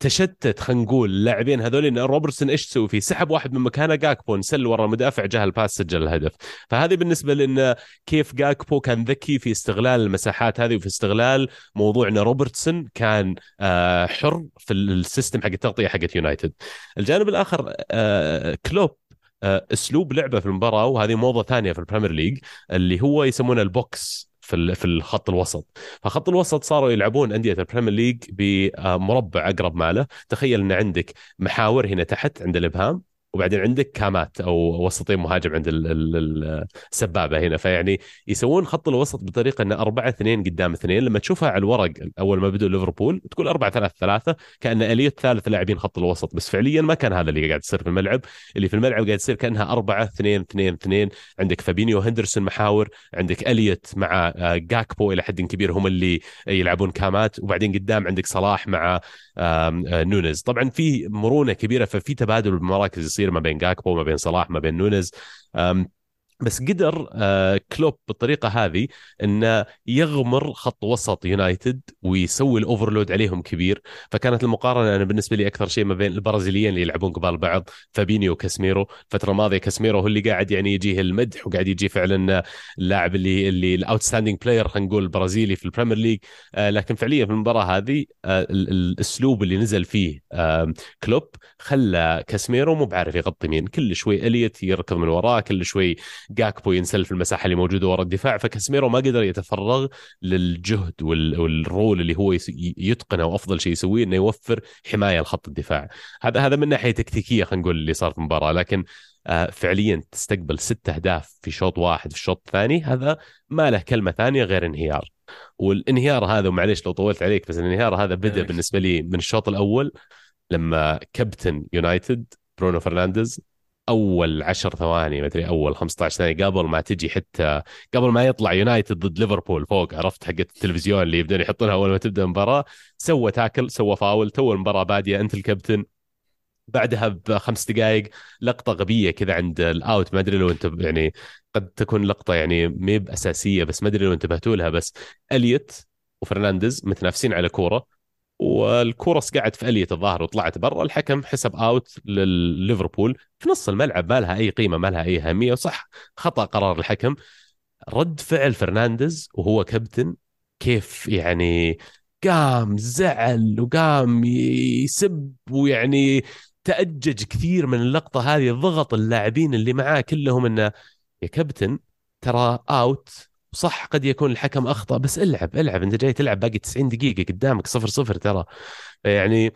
تشتت خلينا نقول اللاعبين هذول ان روبرتسون إيش تسوي فيه؟ سحب واحد من مكانه جاكبو نسل ورا المدافع جاه ال pass سجل الهدف، فهذه بالنسبة لنا كيف جاكبو كان ذكي في استغلال المساحات هذه وفي استغلال موضوع إن روبرتسون كان آه، حر في ال system حق التغطية حقت يونايتد. الجانب الآخر آه، كلوب آه، أسلوب لعبه في المباراة وهذه موضة ثانية في البريمير ليج اللي هو يسمونه ال box في في الخط الوسط. فخط الوسط صاروا يلعبون أندية البريمير ليج بمربع أقرب ماله. تخيل إن عندك محاور هنا تحت عند الابهام وبعدين عندك كامات أو وسطين مهاجم عند السبابة هنا. فيعني يسوون خط الوسط بطريقة إنه 4 2 قدام اثنين. لما تشوفها على الورق أول ما بدوا ليفربول تقول 4 3 3 كأن اليه ثالث لاعبين خط الوسط. بس فعليا ما كان هذا اللي قاعد يصير في الملعب. اللي في الملعب قاعد يصير كأنها 4 2 2 2 عندك فابينيو هندرسون محاور عندك اليت مع آه، جاكبو إلى حد كبير هم اللي يلعبون كامات. وبعدين قدام عندك صلاح مع آه، نونز طبعا في مرونة كبيرة ففي تبادل بالمراكز يصير. ما بين جاكبو ما بين صلاح ما بين نونز بس قدر آه، كلوب بالطريقة هذه إنه يغمر خط وسط يونايتد ويسوي ال overload عليهم كبير. فكانت المقارنة أنا بالنسبة لي أكثر شيء ما بين البرازيليين اللي يلعبون قبال بعض فابينيو وكاسميرو الفترة الماضيه كاسميرو هو اللي قاعد يعني يجيه المدح وقاعد يجي فعلا اللاعب اللي اللي ال outstanding player خلينا نقول البرازيلي في البريمير ليج آه، لكن فعليا في المباراة هذه آه، الأسلوب اللي نزل فيه كلوب خلى كاسميرو مو بعارف يغطي مين. كل شوي اليت يركض من وراه كل شوي جاكبو ينسل في المساحة اللي موجودة ورا الدفاع فكاسميرو ما قدر يتفرغ للجهد والرول اللي هو يتقنه وأفضل شيء يسويه إنه يوفر حماية لخط الدفاع. هذا هذا من ناحية تكتيكية خلينا نقول اللي صار في المباراة لكن آه، فعليا تستقبل ست أهداف في شوط واحد في الشوط الثاني هذا ما له كلمة ثانية غير انهيار. والانهيار هذا ومعليش لو طولت عليك بس الانهيار هذا بدأ بالنسبة لي من الشوط الأول لما كابتن يونايتد برونو فرنانديز أول 10 ثواني ما أدري أول 15 ثانية قبل ما تجي حتى قبل ما يطلع يونايتد ضد ليفربول فوق عرفت حقت التلفزيون اللي يبدون يحطونها أول ما تبدأ المباراة. سوى tackle سوى فاول تو المباراة بادية أنت الكابتن. بعدها بخمس دقائق لقطة غبية كذا عند ال out ما أدري لو أنت يعني قد تكون لقطة يعني مهيب اساسيه بس ما أدري لو أنتبهتوا لها بس إليوت وفرنانديز متنافسين على كورة. والكوره سقعت في إليوت الظاهر وطلعت برا الحكم حسب out لليفربول في نص الملعب ما لها أي قيمة ما لها أي أهمية وصح خطأ قرار الحكم. رد فعل فرنانديز وهو كابتن كيف يعني قام زعل وقام يسب ويعني تأجج كثير من اللقطة هذه ضغط اللاعبين اللي معاه كلهم إنه يا كابتن ترى out صح قد يكون الحكم أخطأ بس العب العب. أنت جاي تلعب باقي 90 دقيقة قدامك صفر صفر ترى. يعني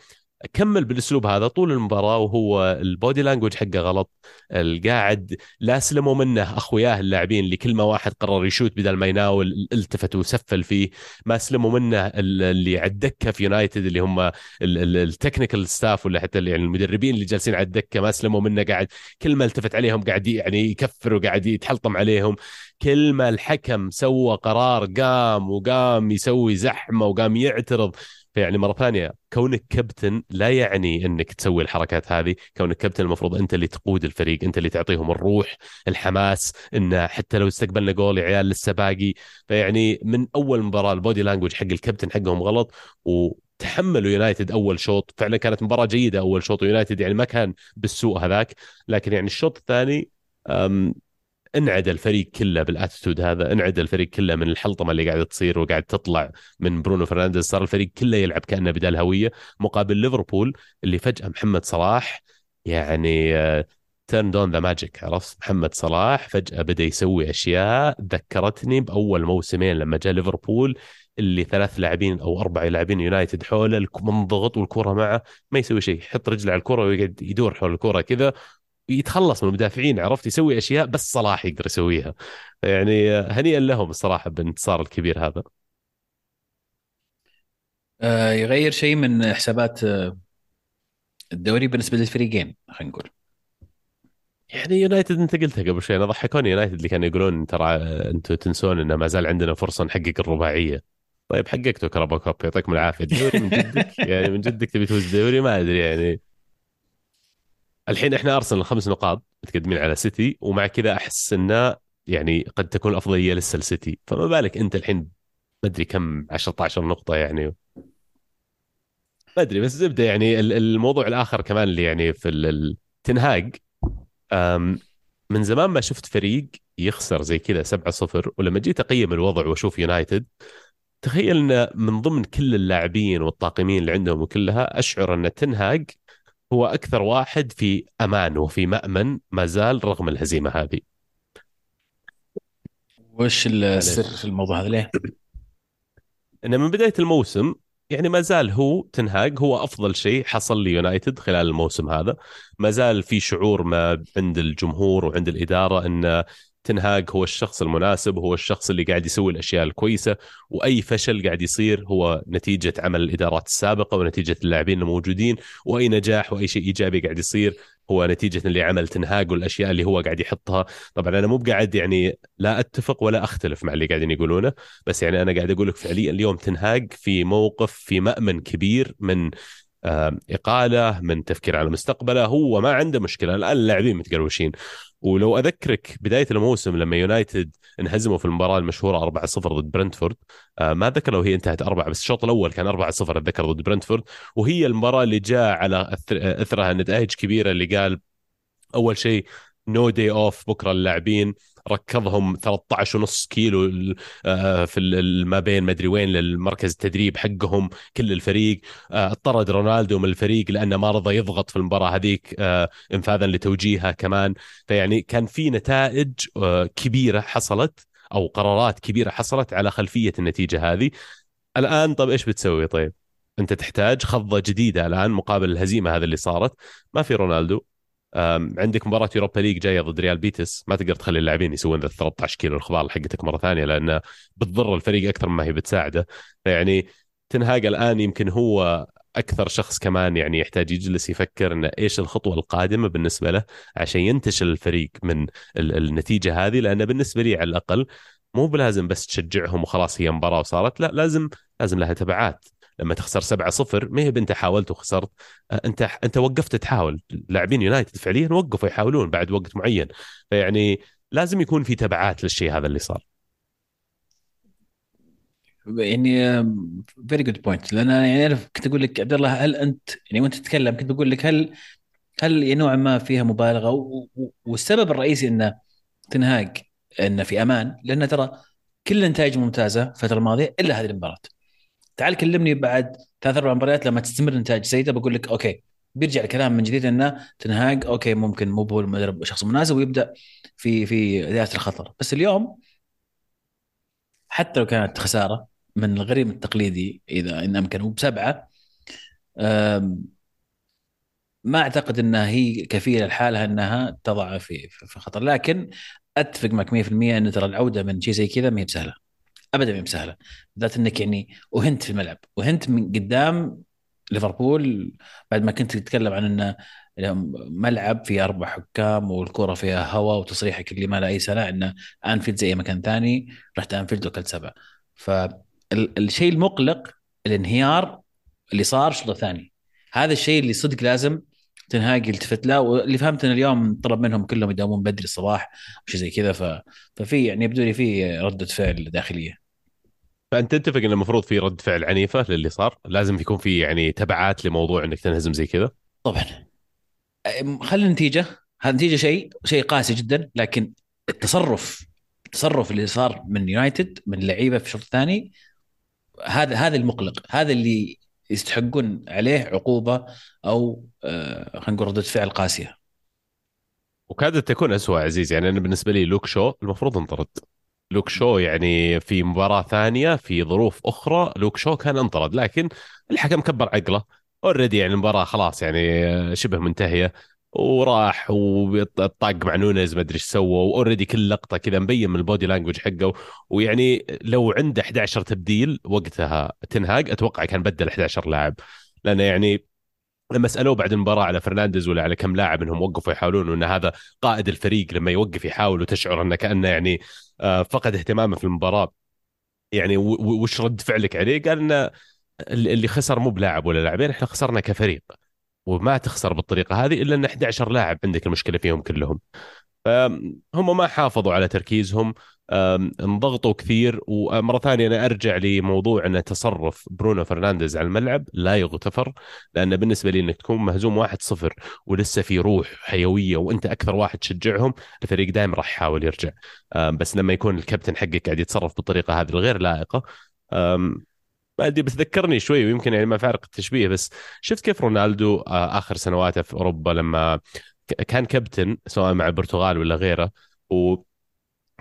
كمل بالأسلوب هذا طول المباراة وهو ال body language حقه غلط. القاعد لا سلموا منه أخوياه اللاعبين اللي كل ما واحد قرر يشوت بدل ما يناول التفت وسفل فيه ما سلموا منه اللي على الدكة في يونايتد اللي هم ال technical staff ولا حتى يعني المدربين اللي جالسين على الدكة ما سلموا منه. قاعد كل ما التفت عليهم قاعد يعني يكفر وقاعد يتحلطم عليهم. كل ما الحكم سوى قرار قام وقام يسوي زحمة وقام يعترض. فيعني مرة ثانية كونك كابتن لا يعني إنك تسوي الحركات هذه. كونك كابتن المفروض أنت اللي تقود الفريق أنت اللي تعطيهم الروح الحماس انه حتى لو استقبلنا جول يا عيال لسه باقي. فيعني من أول مباراة ال body language حق الكابتن حقهم غلط و تحملوا يونايتد أول شوط. فعلا كانت مباراة جيدة أول شوط ويونايتد يعني ما كان بالسوء هذاك. لكن يعني الشوط الثاني انعدى الفريق كله بال attitude هذا انعدى الفريق كله من الحلطمة اللي قاعدة تصير وقاعد تطلع من برونو فرنانديز. صار الفريق كله يلعب كأنه بدون هوية مقابل ليفربول اللي فجأة محمد صلاح يعني turned on the magic عرفت؟ محمد صلاح فجأة بدأ يسوي أشياء ذكرتني بأول موسمين لما جاء ليفربول اللي ثلاث لاعبين أو أربع لاعبين يونايتد حوله منضغط والكره معه ما يسوي شيء يحط رجله على الكره ويقعد يدور حول الكره كذا. يتخلص من المدافعين عرفت؟ يسوي أشياء بس صلاح يقدر يسويها. يعني هنيئا لهم الصراحة بالانتصار الكبير هذا. آه، يغير شيء من حسابات آه، الدوري بالنسبة للفريقين خلينا نقول. يعني يونايتد انت قلتها قبل شوي أنا ضحكوني. يونايتد اللي كانوا يقولون ترى أنتم تنسون إنه ما زال عندنا فرصة نحقق الرباعية. طيب حققتوا كرابا كوب يعطيكم العافية. الدوري من جدك؟ يعني من جدك تبي تفوز الدوري؟ ما أدري يعني. الحين إحنا أرسنال خمس نقاط متقدمين على سيتي ومع كذا أحس إنه يعني قد تكون الافضليه لسه السيتي فما بالك أنت الحين ما أدري كم 10 نقطة يعني. ما أدري بس زبدة يعني الموضوع الآخر كمان اللي يعني في التنهاج من زمان ما شفت فريق يخسر زي كذا 7-0 ولما جيت أقيم الوضع وأشوف يونايتد تخيل إن من ضمن كل اللاعبين والطاقمين اللي عندهم وكلها أشعر إن تنهاج هو أكثر واحد في أمان وفي مأمن ما زال رغم الهزيمة هذه. وش السر في الموضوع هذا ليه؟ إنه من بداية الموسم يعني ما زال هو تنهاج هو أفضل شيء حصل ليونايتد خلال الموسم هذا. ما زال في شعور ما عند الجمهور وعند الإدارة إن تنهاج هو الشخص المناسب هو الشخص اللي قاعد يسوي الأشياء الكويسة وأي فشل قاعد يصير هو نتيجة عمل الإدارات السابقة ونتيجة اللاعبين الموجودين وأي نجاح وأي شيء إيجابي قاعد يصير هو نتيجة اللي عمل تنهاج والأشياء اللي هو قاعد يحطها. طبعا أنا مو بقاعد يعني لا أتفق ولا أختلف مع اللي قاعدين يقولونه بس يعني أنا قاعد أقول لك فعليا اليوم تنهاج في موقف في مأمن كبير من إقالة من تفكير على مستقبله هو ما عنده مشكلة. الآن اللاعبين متقروشين. ولو أذكرك بداية الموسم لما يونايتد انهزموا في المباراة المشهورة 4-0 ضد برنتفورد آه، ما ذكر لو هي انتهت أربعة بس الشوط الأول كان 4-0 أتذكر ضد برنتفورد وهي المباراة اللي جاء على أثرها نتائج كبيرة اللي قال أول شيء no day off بكرة اللاعبين ركضهم 13 ونص كيلو آه، في ما بين مدري وين للمركز التدريب حقهم كل الفريق. آه، اطرد رونالدو من الفريق لأنه ما رضى يضغط في المباراة هذيك آه، انفاذا لتوجيهها كمان. فيعني كان في نتائج كبيرة حصلت أو قرارات كبيرة حصلت على خلفية النتيجة هذه. الآن طب إيش بتسوي طيب؟ أنت تحتاج خضه جديدة الآن مقابل الهزيمة هذه اللي صارت. ما في رونالدو. عندك مباراة يوروبا ليج جاية ضد ريال بيتيس ما تقدر تخلي اللاعبين يسوون ذا 13 كيلو الخبال حقتك مرة ثانية لأنه بتضر الفريق أكثر مما هي بتساعده. فيعني تنهاج الآن يمكن هو أكثر شخص كمان يعني يحتاج يجلس يفكر انه إيش الخطوة القادمة بالنسبة له عشان ينتشل الفريق من النتيجة هذه. لأنه بالنسبة لي على الأقل مو بلازم بس تشجعهم وخلاص هي مباراة وصارت لا لازم لازم لها تبعات. لما تخسر 7-0 ما هي انت حاولت وخسرت. آه، انت انت وقفت تحاول. لاعبين يونايتد فعليا وقفوا يحاولون بعد وقت معين. فيعني لازم يكون في تبعات للشيء هذا اللي صار. يعني very good point لأن يعني أنا كنت أقول لك عبد الله هل أنت يعني وأنت تتكلم كنت بقول لك هل هل يعني نوعا ما فيها مبالغة؟ والسبب الرئيسي إنه تنهاج إنه في أمان. لأنه ترى كل النتائج ممتازة الفترة الماضية إلا هذه المباراة. تعال كلمني بعد ثلاث أربع مباريات لما تستمر نتائج سيئة بقول لك okay بيرجع الكلام من جديد إنه تنهاج أوكي ممكن مو هو المدرب شخص مناسب ويبدأ في في ذات الخطر. بس اليوم حتى لو كانت خسارة من الغريم التقليدي إذا إن أمكن بسبعه ما أعتقد انها هي كفيلة لحالها إنها تضع في في خطر. لكن أتفق معك 100% إن ترى العودة من شيء زي كذا ما هي بسهلة. ابدا ما هي بسهلة. بالذات إنك يعني وهنت في الملعب. وهنت من قدام ليفربول بعد ما كنت تتكلم عن إنه ملعب فيه أربع حكام والكرة فيها هواء وتصريحك اللي ما له أي سنة إنه أنفيلد زي مكان ثاني رحت أنفيلد وكلت سبعة. فالشيء المقلق الانهيار اللي صار الشوط الثاني هذا الشيء اللي صدق لازم تنهاج يلتفت له واللي فهمت ان اليوم طلب منهم كلهم يداومون بدري الصباح وشيء زي كذا ف... ففي يعني يبدو لي في ردة فعل داخلية. فأنت تتفق إن المفروض في رد فعل عنيفة للي صار؟ لازم يكون في يعني تبعات لموضوع إنك تنهزم زي كذا؟ طبعا. خلي النتيجه هذه النتيجه شيء شيء قاسي جدا لكن التصرف التصرف اللي صار من يونايتد من اللعيبه في الشوط الثاني هذا هذا المقلق. هذا اللي يستحقون عليه عقوبة أو آه، خلينا نقول ردة فعل قاسية. وكادت تكون أسوأ عزيز يعني أنا بالنسبة لي لوك شو المفروض انطرد. لوك شو يعني في مباراة ثانية في ظروف أخرى لوك شو كان انطرد. لكن الحكم كبر عقله. already يعني المباراة خلاص يعني شبه منتهية. وراح وطاق مع نونيز ما أدري إيش سوى. و already كل لقطة كذا مبين من ال body language حقه. ويعني لو عنده 11 تبديل وقتها تنهاج. أتوقع كان بدل 11 لاعب. لأنه يعني لما سألوه بعد المباراة على فرنانديز ولا على كم لاعب إنهم وقفوا يحاولون وإن هذا قائد الفريق لما يوقف يحاول وتشعر أنه كأنه يعني آه، فقد اهتمامه في المباراة. يعني وش رد فعلك عليه؟ قال إنه اللي خسر مو بلاعب ولا لاعبين إحنا خسرنا كفريق وما تخسر بالطريقة هذه إلا إن 11 لاعب عندك المشكلة فيهم كلهم. فهم ما حافظوا على تركيزهم. انضغطوا كثير. ومرة ثانية أنا أرجع لموضوع أن تصرف برونو فرنانديز على الملعب لا يغتفر لأن بالنسبة لي أنك تكون مهزوم 1-0 ولسه في روح حيوية وأنت أكثر واحد تشجعهم الفريق دائما راح يحاول يرجع. بس لما يكون الكابتن حقك قاعد يتصرف بالطريقة هذه الغير لائقة ما أدري بتذكرني شوي ويمكن يعني ما فارق التشبيه بس شفت كيف رونالدو آه، آخر سنواته في أوروبا لما كان كابتن سواء مع البرتغال ولا غيره و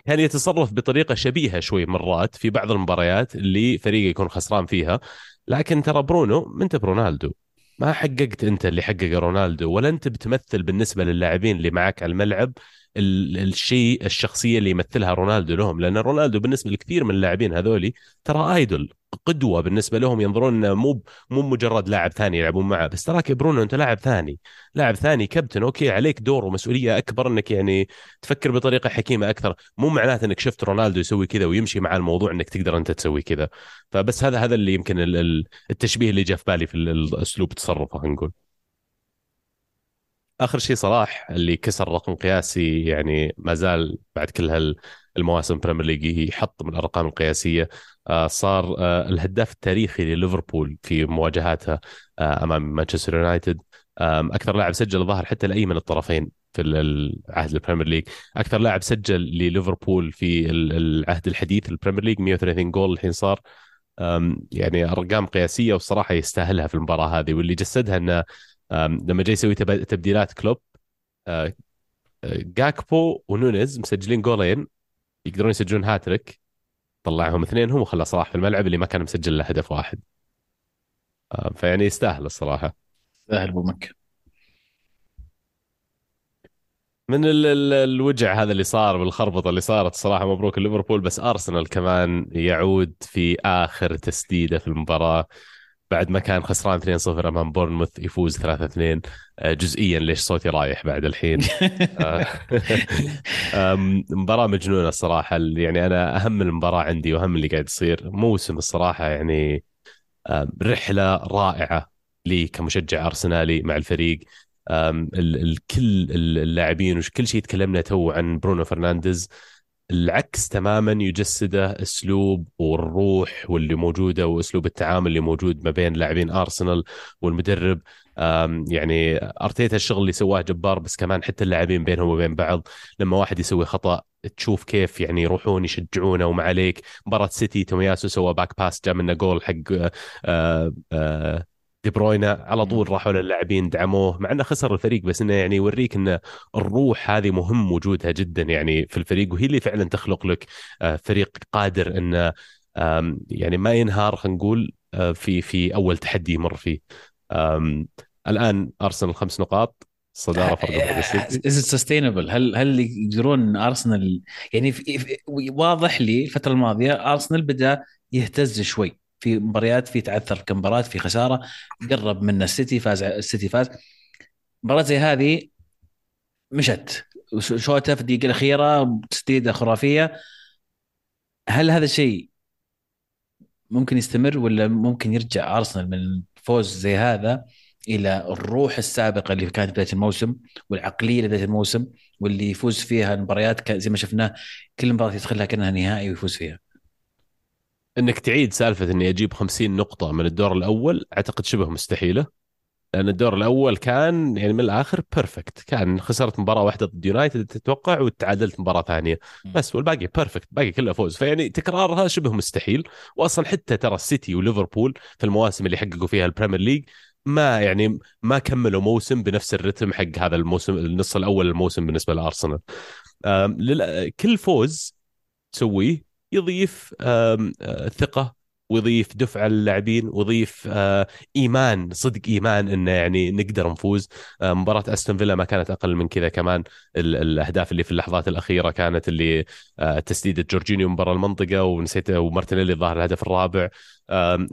كان يتصرف بطريقة شبيهة شوي مرات في بعض المباريات اللي فريقه يكون خسران فيها. لكن ترى برونو انت برونالدو؟ ما حققت انت اللي حققه رونالدو ولا انت بتمثل بالنسبة للاعبين اللي معك على الملعب. الشيء الشخصية اللي يمثلها رونالدو لهم لأن رونالدو بالنسبة لكثير من اللاعبين هذولي ترى idol قدوة بالنسبة لهم ينظرون مو مو مجرد لاعب ثاني يلعبون معه. بس تراك برونو أنت لاعب ثاني لاعب ثاني كابتن okay عليك دور ومسؤولية أكبر إنك يعني تفكر بطريقة حكيمة أكثر. مو معناته إنك شفت رونالدو يسوي كذا ويمشي مع الموضوع إنك تقدر أنت تسوي كذا. فبس هذا هذا اللي يمكن التشبيه اللي جاء في بالي في الأسلوب تصرفه نقول. آخر شيء صلاح اللي كسر رقم قياسي يعني ما زال بعد كل هالمواسم بريمير ليج يحط من الأرقام القياسية. آه، صار آه، الهداف التاريخي لليفربول في مواجهاتها آه، أمام مانشستر يونايتد. أكثر لاعب سجل ظهر حتى لاي من الطرفين في العهد البريمير ليج أكثر لاعب سجل لليفربول في العهد الحديث البريمير ليج 130 جول الحين صار. يعني أرقام قياسية والصراحه يستاهلها في المباراة هذه واللي جسدها إنه لما جاي يسوي تبديلات كلوب آه، جاكبو ونونيز مسجلين جولين يقدرون يسجلون هاتريك طلعهم اثنينهم وخلى صلاح في الملعب اللي ما كان مسجل له هدف واحد. فيعني يستاهل الصراحة. يستاهل أبو مكة. من ال ال الوجع هذا اللي صار بالخربطه اللي صارت صراحة مبروك ليفربول بس أرسنال كمان يعود في آخر تسديدة في المباراة. بعد ما كان خسران 2-0 أمام بورنموث يفوز 3-2 آه، جزئيا ليش صوتي رايح بعد الحين. آه، مباراة مجنونة الصراحة. يعني أنا أهم المباراة عندي وأهم اللي قاعد يصير موسم الصراحة يعني رحلة رائعة لي كمشجع أرسنالي مع الفريق. الكل اللاعبين وكل شيء تكلمنا تو عن برونو فرنانديز. العكس تماما يجسده أسلوب والروح واللي موجودة وأسلوب التعامل اللي موجود ما بين لاعبين ارسنال والمدرب. يعني أرتيتا الشغل اللي سواه جبار بس كمان حتى اللاعبين بينهم وبين بعض لما واحد يسوي خطأ تشوف كيف يعني يروحون يشجعونه وما عليك. مباراة سيتي تومياسو سوى back pass جاء منه جول حق آآ آه، آآ دي بروينا على طول راحوا للاعبين دعموه مع إنه خسر الفريق بس إنه يعني يوريك ان الروح هذه مهم وجودها جدا يعني في الفريق وهي اللي فعلا تخلق لك آه، فريق قادر إنه يعني ما ينهار خلينا نقول آه، في في أول تحدي يمر فيه. الآن أرسنال خمس نقاط صدارة فرق is sustainable هل هل يقدرون أرسنال يعني واضح لي الفترة الماضية أرسنال بدأ يهتز شوي. في مباريات في تعثر في مباراه في خسارة قرب من السيتي فاز السيتي فاز. مباراة زي هذه مشت. شوتها في الدقيقة الأخيرة تسديدة خرافية. هل هذا الشيء ممكن يستمر ولا ممكن يرجع أرسنال من فوز زي هذا إلى الروح السابقة اللي كانت بداية الموسم والعقلية لبدايه الموسم واللي يفوز فيها المباريات؟ زي ما شفناه كل مباراة يدخلها كأنها نهائي ويفوز فيها. إنك تعيد سالفة إني أجيب 50 نقطة من الدور الأول أعتقد شبه مستحيلة. لأن الدور الأول كان يعني من الآخر perfect كان خسرت مباراة واحدة ضد يونايتد تتوقع وتعادلت مباراة ثانية. بس والباقي perfect باقي كله فوز. فيعني تكرارها شبه مستحيل. واصلا حتى ترى السيتي وليفربول في المواسم اللي حققوا فيها البريمير ليج ما يعني ما كملوا موسم بنفس الرتم حق هذا الموسم النص الأول الموسم بالنسبة لأرسنال. كل فوز تسويه يضيف آه، ثقة ويضيف دفعه للاعبين ويضيف آه، إيمان صدق إيمان إنه يعني نقدر نفوز. آه، مباراة أستون فيلا ما كانت أقل من كذا كمان. الأهداف اللي في اللحظات الأخيرة كانت اللي تسديده جورجينيو من برا المنطقة ونسيت ومارتينيلي ظهر الهدف الرابع.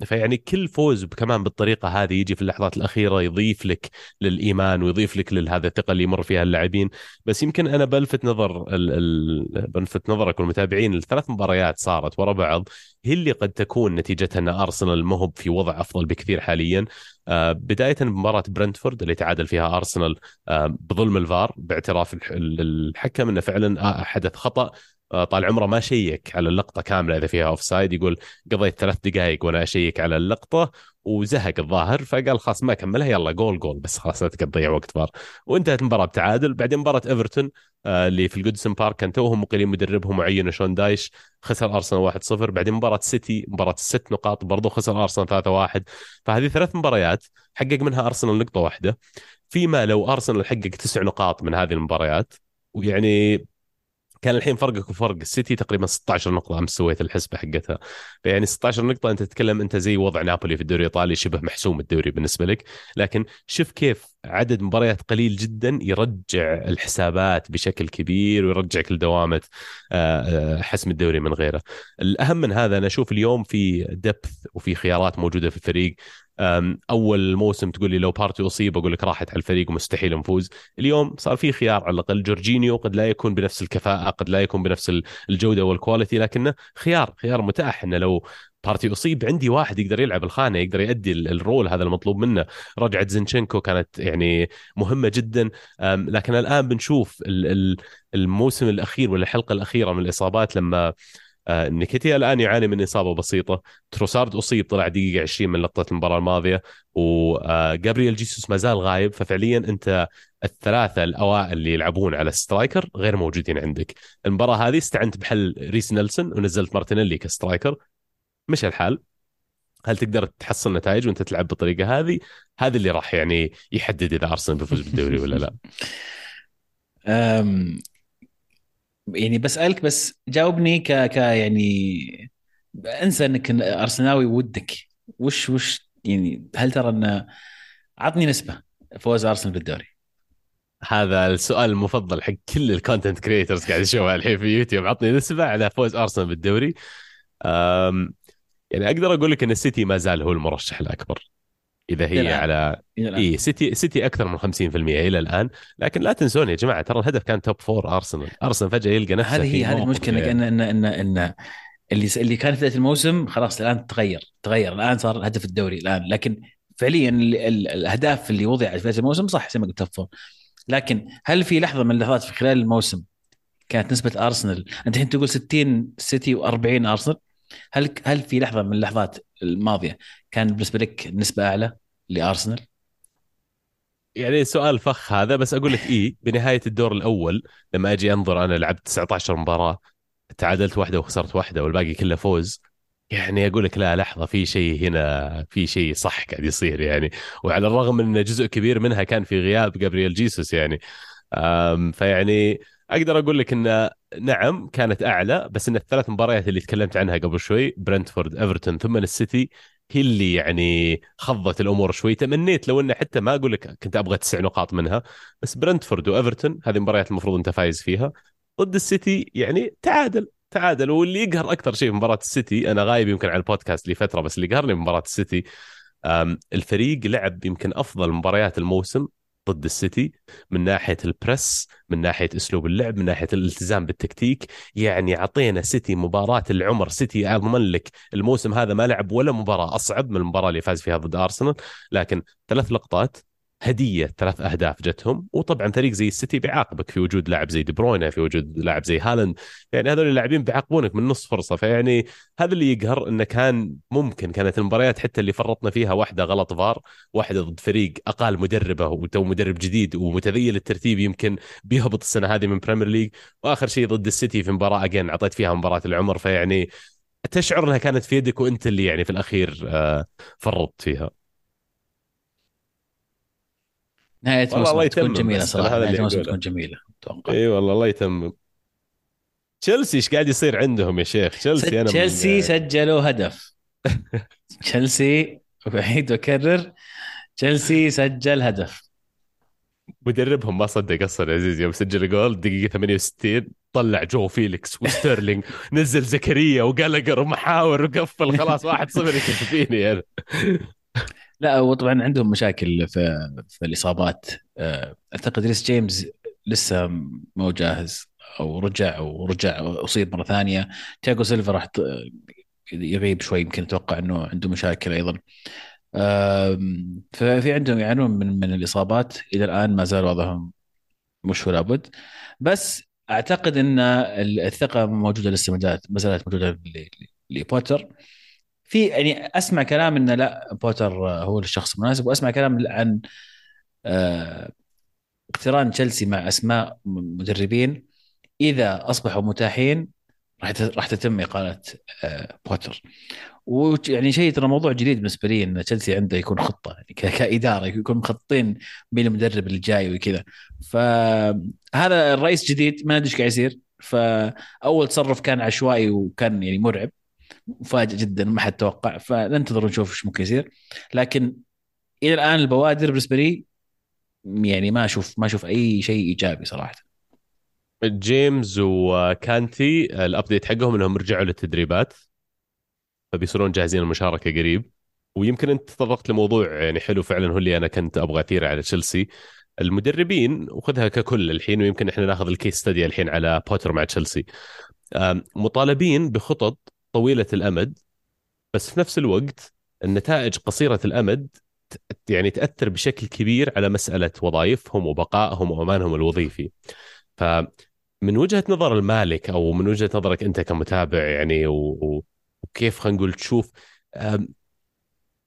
فيعني كل فوز كمان بالطريقة هذه يجي في اللحظات الأخيرة يضيف لك للإيمان ويضيف لك لهذه الثقة اللي يمر فيها اللاعبين. بس يمكن أنا بلفت نظر ال ال بلفت نظرك والمتابعين الثلاث مباريات صارت ورا بعض. هي اللي قد تكون نتيجتها أن ارسنال مهب في وضع أفضل بكثير حاليا. آه، بداية بمباراه برنتفورد اللي تعادل فيها ارسنال آه، بظلم الفار باعتراف الحكم أنه فعلا حدث آه، طال عمره ما شيك على اللقطة كاملة إذا فيها offside يقول قضيت ثلاث دقائق وأنا أشيك على اللقطة وزهق الظاهر فقال خلاص ما كملها يلا goal goal بس خلاص لا تضيع وقت فار. وانتهت المباراه بتعادل. بعدين مباراة ايفرتون آه، اللي في ال Goodison Park كان توهم مقيلين مدربهم وعينوا شون دايش خسر ارسنال 1-0 بعدين مباراة سيتي مباراة الست نقاط برضو خسر ارسنال 3-1 فهذه ثلاث مباريات حقق منها ارسنال نقطة واحدة. فيما لو ارسنال حقق تسع نقاط من هذه المباريات ويعني كان الحين فرقك وفرق السيتي تقريبا 16 نقطة أمس سويت الحسبة حقتها. فيعني 16 نقطة أنت تتكلم أنت زي وضع نابولي في الدوري الإيطالي شبه محسوم الدوري بالنسبة لك. لكن شوف كيف عدد مباريات قليل جدا يرجع الحسابات بشكل كبير ويرجعك لدوامة آه، آه، حسم الدوري من غيره. الأهم من هذا أنا أشوف اليوم في depth وفي خيارات موجودة في الفريق. أول موسم تقول لي لو بارتي أصيب أقول لك راحت على الفريق ومستحيل نفوز. اليوم صار في خيار على الأقل. جورجينيو قد لا يكون بنفس الكفاءة قد لا يكون بنفس الجودة وال quality لكنه خيار خيار متاح إنه لو بارتي أصيب عندي واحد يقدر يلعب الخانة يقدر يؤدي ال role هذا المطلوب منه. رجعة زينشينكو كانت يعني مهمة جدا. لكن الآن بنشوف الموسم الأخير ولا الحلقة الأخيرة من الإصابات لما آه نكيتيا الآن يعاني من إصابة بسيطة. تروسارد أصيب طلع دقيقة 20 من لقطة المباراة الماضية وجابرييل جيسوس ما زال غايب. ففعليا أنت الثلاثة الأوائل اللي يلعبون على striker غير موجودين عندك. المباراة هذه استعنت بحل ريس نيلسون ونزلت مارتينيلي ك striker. مشى الحال. هل تقدر تحصل نتائج وانت تلعب بالطريقة هذه؟ هذا اللي راح يعني يحدد إذا أرسنال بيفوز بالدوري ولا لا. يعني بسألك بس جاوبني ك ك يعني انسى انك أرسناوي ودك. وش وش يعني هل ترى ان عطني نسبة فوز أرسنال بالدوري؟ هذا السؤال المفضل حق كل ال content creators قاعد يشوفها الحين في يوتيوب. عطني نسبة على فوز أرسنال بالدوري. يعني أقدر أقول لك إن السيتي ما زال هو المرشح الأكبر. إذا هي الآن. على إي سيتي سيتي أكثر من 50% إلى الآن. لكن لا تنسون يا جماعة ترى الهدف كان توب فور أرسنال. أرسنال فجأة يلقى نفسه هذه هي هذه المشكلة ان ان ان, إن اللي اللي كان في بداية الموسم خلاص الآن تغير تغير. الآن صار هدف الدوري الآن. لكن فعليا الأهداف اللي وضعت في بداية الموسم صح زي ما قلت top four. لكن هل في لحظة من اللحظات في خلال الموسم كانت نسبة أرسنال أنت الحين تقول 60 سيتي و40 أرسنال؟ هل هل في لحظة من اللحظات الماضية كان بالنسبة لك نسبة أعلى لأرسنال؟ يعني سؤال فخ هذا بس أقول لك اي بنهاية الدور الأول لما أجي أنظر أنا لعبت 19 مباراة تعادلت واحدة وخسرت واحدة والباقي كله فوز يعني أقول لك لا لحظة في شيء هنا في شيء صح قاعد يصير يعني وعلى الرغم من إن جزء كبير منها كان في غياب جابرييل جيسوس يعني فيعني أقدر أقول لك انه نعم كانت أعلى بس إن الثلاث مباريات اللي تكلمت عنها قبل شوي برنتفورد إيفرتون ثم السيتي هي اللي يعني خضت الأمور شوي. تمنيت لو إنه حتى ما أقول لك كنت أبغى تسع نقاط منها بس برنتفورد وإيفرتون هذه المباريات المفروض أنت فايز فيها. ضد السيتي يعني تعادل تعادل. واللي يقهر أكثر شيء في مباراة السيتي أنا غايب يمكن على البودكاست لفتره بس اللي قهرني بمباراه السيتي الفريق لعب يمكن أفضل مباريات الموسم ضد السيتي من ناحية ال press من ناحية أسلوب اللعب من ناحية الالتزام بالتكتيك. يعني أعطينا سيتي مباراة العمر. سيتي أضمن لك الموسم هذا ما لعب ولا مباراة أصعب من المباراة اللي فاز فيها ضد أرسنال. لكن ثلاث لقطات هدية ثلاث أهداف جتهم وطبعا فريق زي السيتي بيعاقبك في وجود لاعب زي دي بروينا في وجود لاعب زي هالاند. يعني هذول اللاعبين بيعاقبونك من نص فرصة فيعني هذا اللي يقهر إنه كان ممكن كانت المباريات حتى اللي فرطنا فيها واحدة غلط فار واحدة ضد فريق أقل مدربة وتو مدرب جديد ومتذيل الترتيب يمكن بيهبط السنة هذه من بريمير ليج وآخر شيء ضد السيتي في مباراة again أعطيت فيها مباراة العمر فيعني تشعر إنها كانت في يدك وأنت اللي يعني في الأخير آه، فرطت فيها. نهاية الموسم تكون جميلة صراحة نهاية الموسم تكون جميلة أتوقع. إي والله الله يتمم. تشيلسي إيش قاعد يصير عندهم يا شيخ؟ تشيلسي أنا تشيلسي سجلوا هدف. تشيلسي بعيد واكرر تشيلسي سجل هدف. مدربهم ما صدق أصلا يا عزيز يوم سجل جول الدقيقه 68 طلع جو فيليكس وستيرلينج نزل زكريا وقلقر ومحاور وقفل خلاص 1-0 يكفيني يعني لا وطبعا عندهم مشاكل في في الإصابات. آه، أعتقد ريس جيمس لسه مو جاهز أو رجع أو رجع أصيب مرة ثانية. تياجو سيلفا راح يغيب شوي يمكن أتوقع إنه عنده مشاكل أيضا. ففي عندهم يعانون من من الإصابات. إلى الآن ما زال وضعهم مش ولا بد بس أعتقد إن الثقة موجودة لسه ما زالت موجودة لبوتر. في يعني أسمع كلام انه لا بوتر هو الشخص المناسب وأسمع كلام عن آه، اقتران تشيلسي مع أسماء مدربين إذا أصبحوا متاحين راح راح تتم إقالة آه، بوتر. ويعني شيء ترى موضوع جديد بالنسبة لي إن تشيلسي عنده يكون خطة يعني كإدارة يكون مخططين مين المدرب اللي جاي وكذا. فهذا الرئيس جديد ما ادري إيش قاعد يصير. فأول تصرف كان عشوائي وكان يعني مرعب. مفاجئ جدا ما حد توقع فننتظر ونشوف إيش ممكن يصير. لكن إلى الآن البوادر بالنسبة لي يعني ما أشوف ما أشوف أي شيء إيجابي صراحة. جيمز وكانتي ال update حقهم إنهم رجعوا للتدريبات فبيصيرون جاهزين المشاركه قريب. ويمكن أنت تطرقت لموضوع يعني حلو فعلا هو اللي أنا كنت أبغى اثيره على تشيلسي. المدربين وخذها ككل الحين ويمكن إحنا ناخذ ال case study الحين على بوتر مع تشيلسي. مطالبين بخطط طويلة الأمد بس في نفس الوقت النتائج قصيرة الأمد يعني تأثر بشكل كبير على مسألة وظائفهم وبقائهم وأمانهم الوظيفي. ف من وجهة نظر المالك أو من وجهة نظرك أنت كمتابع يعني. وكيف خلينا نقول تشوف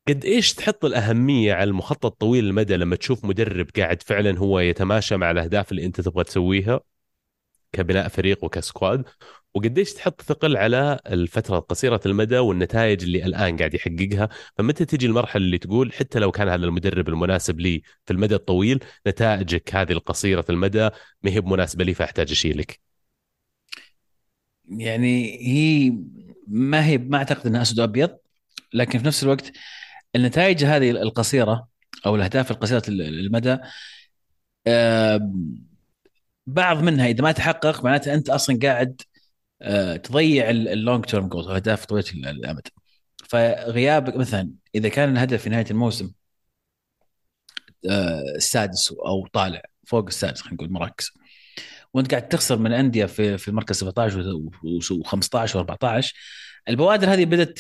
قد إيش تحط الأهمية على المخطط طويل المدى لما تشوف مدرب قاعد فعلا هو يتماشى مع الأهداف اللي أنت تبغى تسويها كبناء فريق وكسكواد وقديش تحط ثقل على الفترة القصيرة المدى والنتائج اللي الآن قاعد يحققها؟ فمتى تجي المرحلة اللي تقول حتى لو كان هذا المدرب المناسب لي في المدى الطويل نتائجك هذه القصيرة المدى ما هي بمناسبة لي فأحتاج أشيلك؟ يعني هي ما هي ما أعتقد أنها أسود وأبيض لكن في نفس الوقت النتائج هذه القصيرة أو الأهداف القصيرة المدى بعض منها إذا ما تحقق معناته أنت أصلا قاعد تضيع ال long term goals أهداف طويلة الأمد. فغيابك مثلا إذا كان الهدف في نهاية الموسم آه، السادس أو طالع فوق السادس خلينا نقول مراكز. وأنت قاعد تخسر من أندية في في المركز 17 و15 و14 البوادر هذه بدأت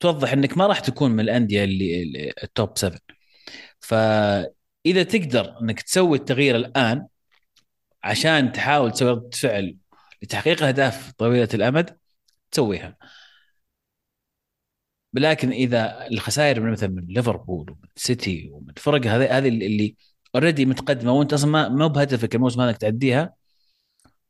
توضح إنك ما راح تكون من الأندية اللي ال top 7 فإذا تقدر إنك تسوي التغيير الآن عشان تحاول تسوي رده فعل لتحقيق أهداف طويلة الأمد تسويها. لكن إذا الخسائر من مثلا من ليفربول ومن سيتي ومن الفرق هذه هذه اللي اوريدي متقدمة وأنت أصلا ما بهدفك الموسم هذا تعديها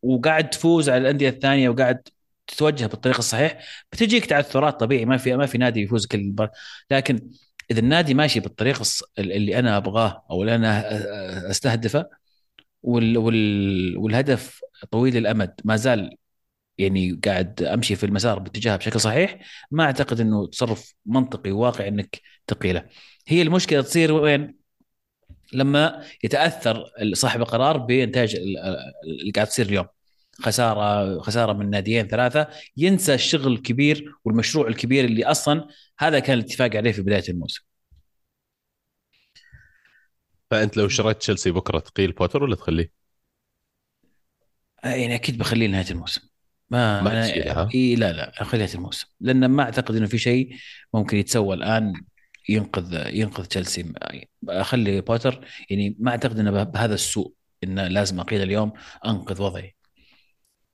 وقاعد تفوز على الأندية الثانية وقاعد تتوجه بالطريق الصحيح بتجيك تعثرات طبيعي ما في ما في نادي يفوز كل المباراه لكن إذا النادي ماشي بالطريق اللي أنا أبغاه أو اللي أنا أستهدفه وال وال والهدف طويل الأمد. ما زال يعني قاعد أمشي في المسار باتجاهه بشكل صحيح. ما أعتقد إنه تصرف منطقي وواقعي إنك تقيله. هي المشكلة تصير وين؟ لما يتأثر صاحب القرار بإنتاج اللي قاعد تصير اليوم. خسارة خسارة من ناديين ثلاثة. ينسى الشغل الكبير والمشروع الكبير اللي أصلا هذا كان الاتفاق عليه في بداية الموسم. فأنت لو شريت تشيلسي بكرة تقيل بوتر ولا تخليه؟ آه، يعني أكيد بخليه لنهاية الموسم. ما, ما أنا إيه لا لا اخليه نهايه الموسم. لأن ما أعتقد إنه في شيء ممكن يتسوى الآن ينقذ ينقذ تشيلسي. أخلي بوتر يعني ما أعتقد إنه بهذا السوء إنه لازم أقيل اليوم أنقذ وضعي.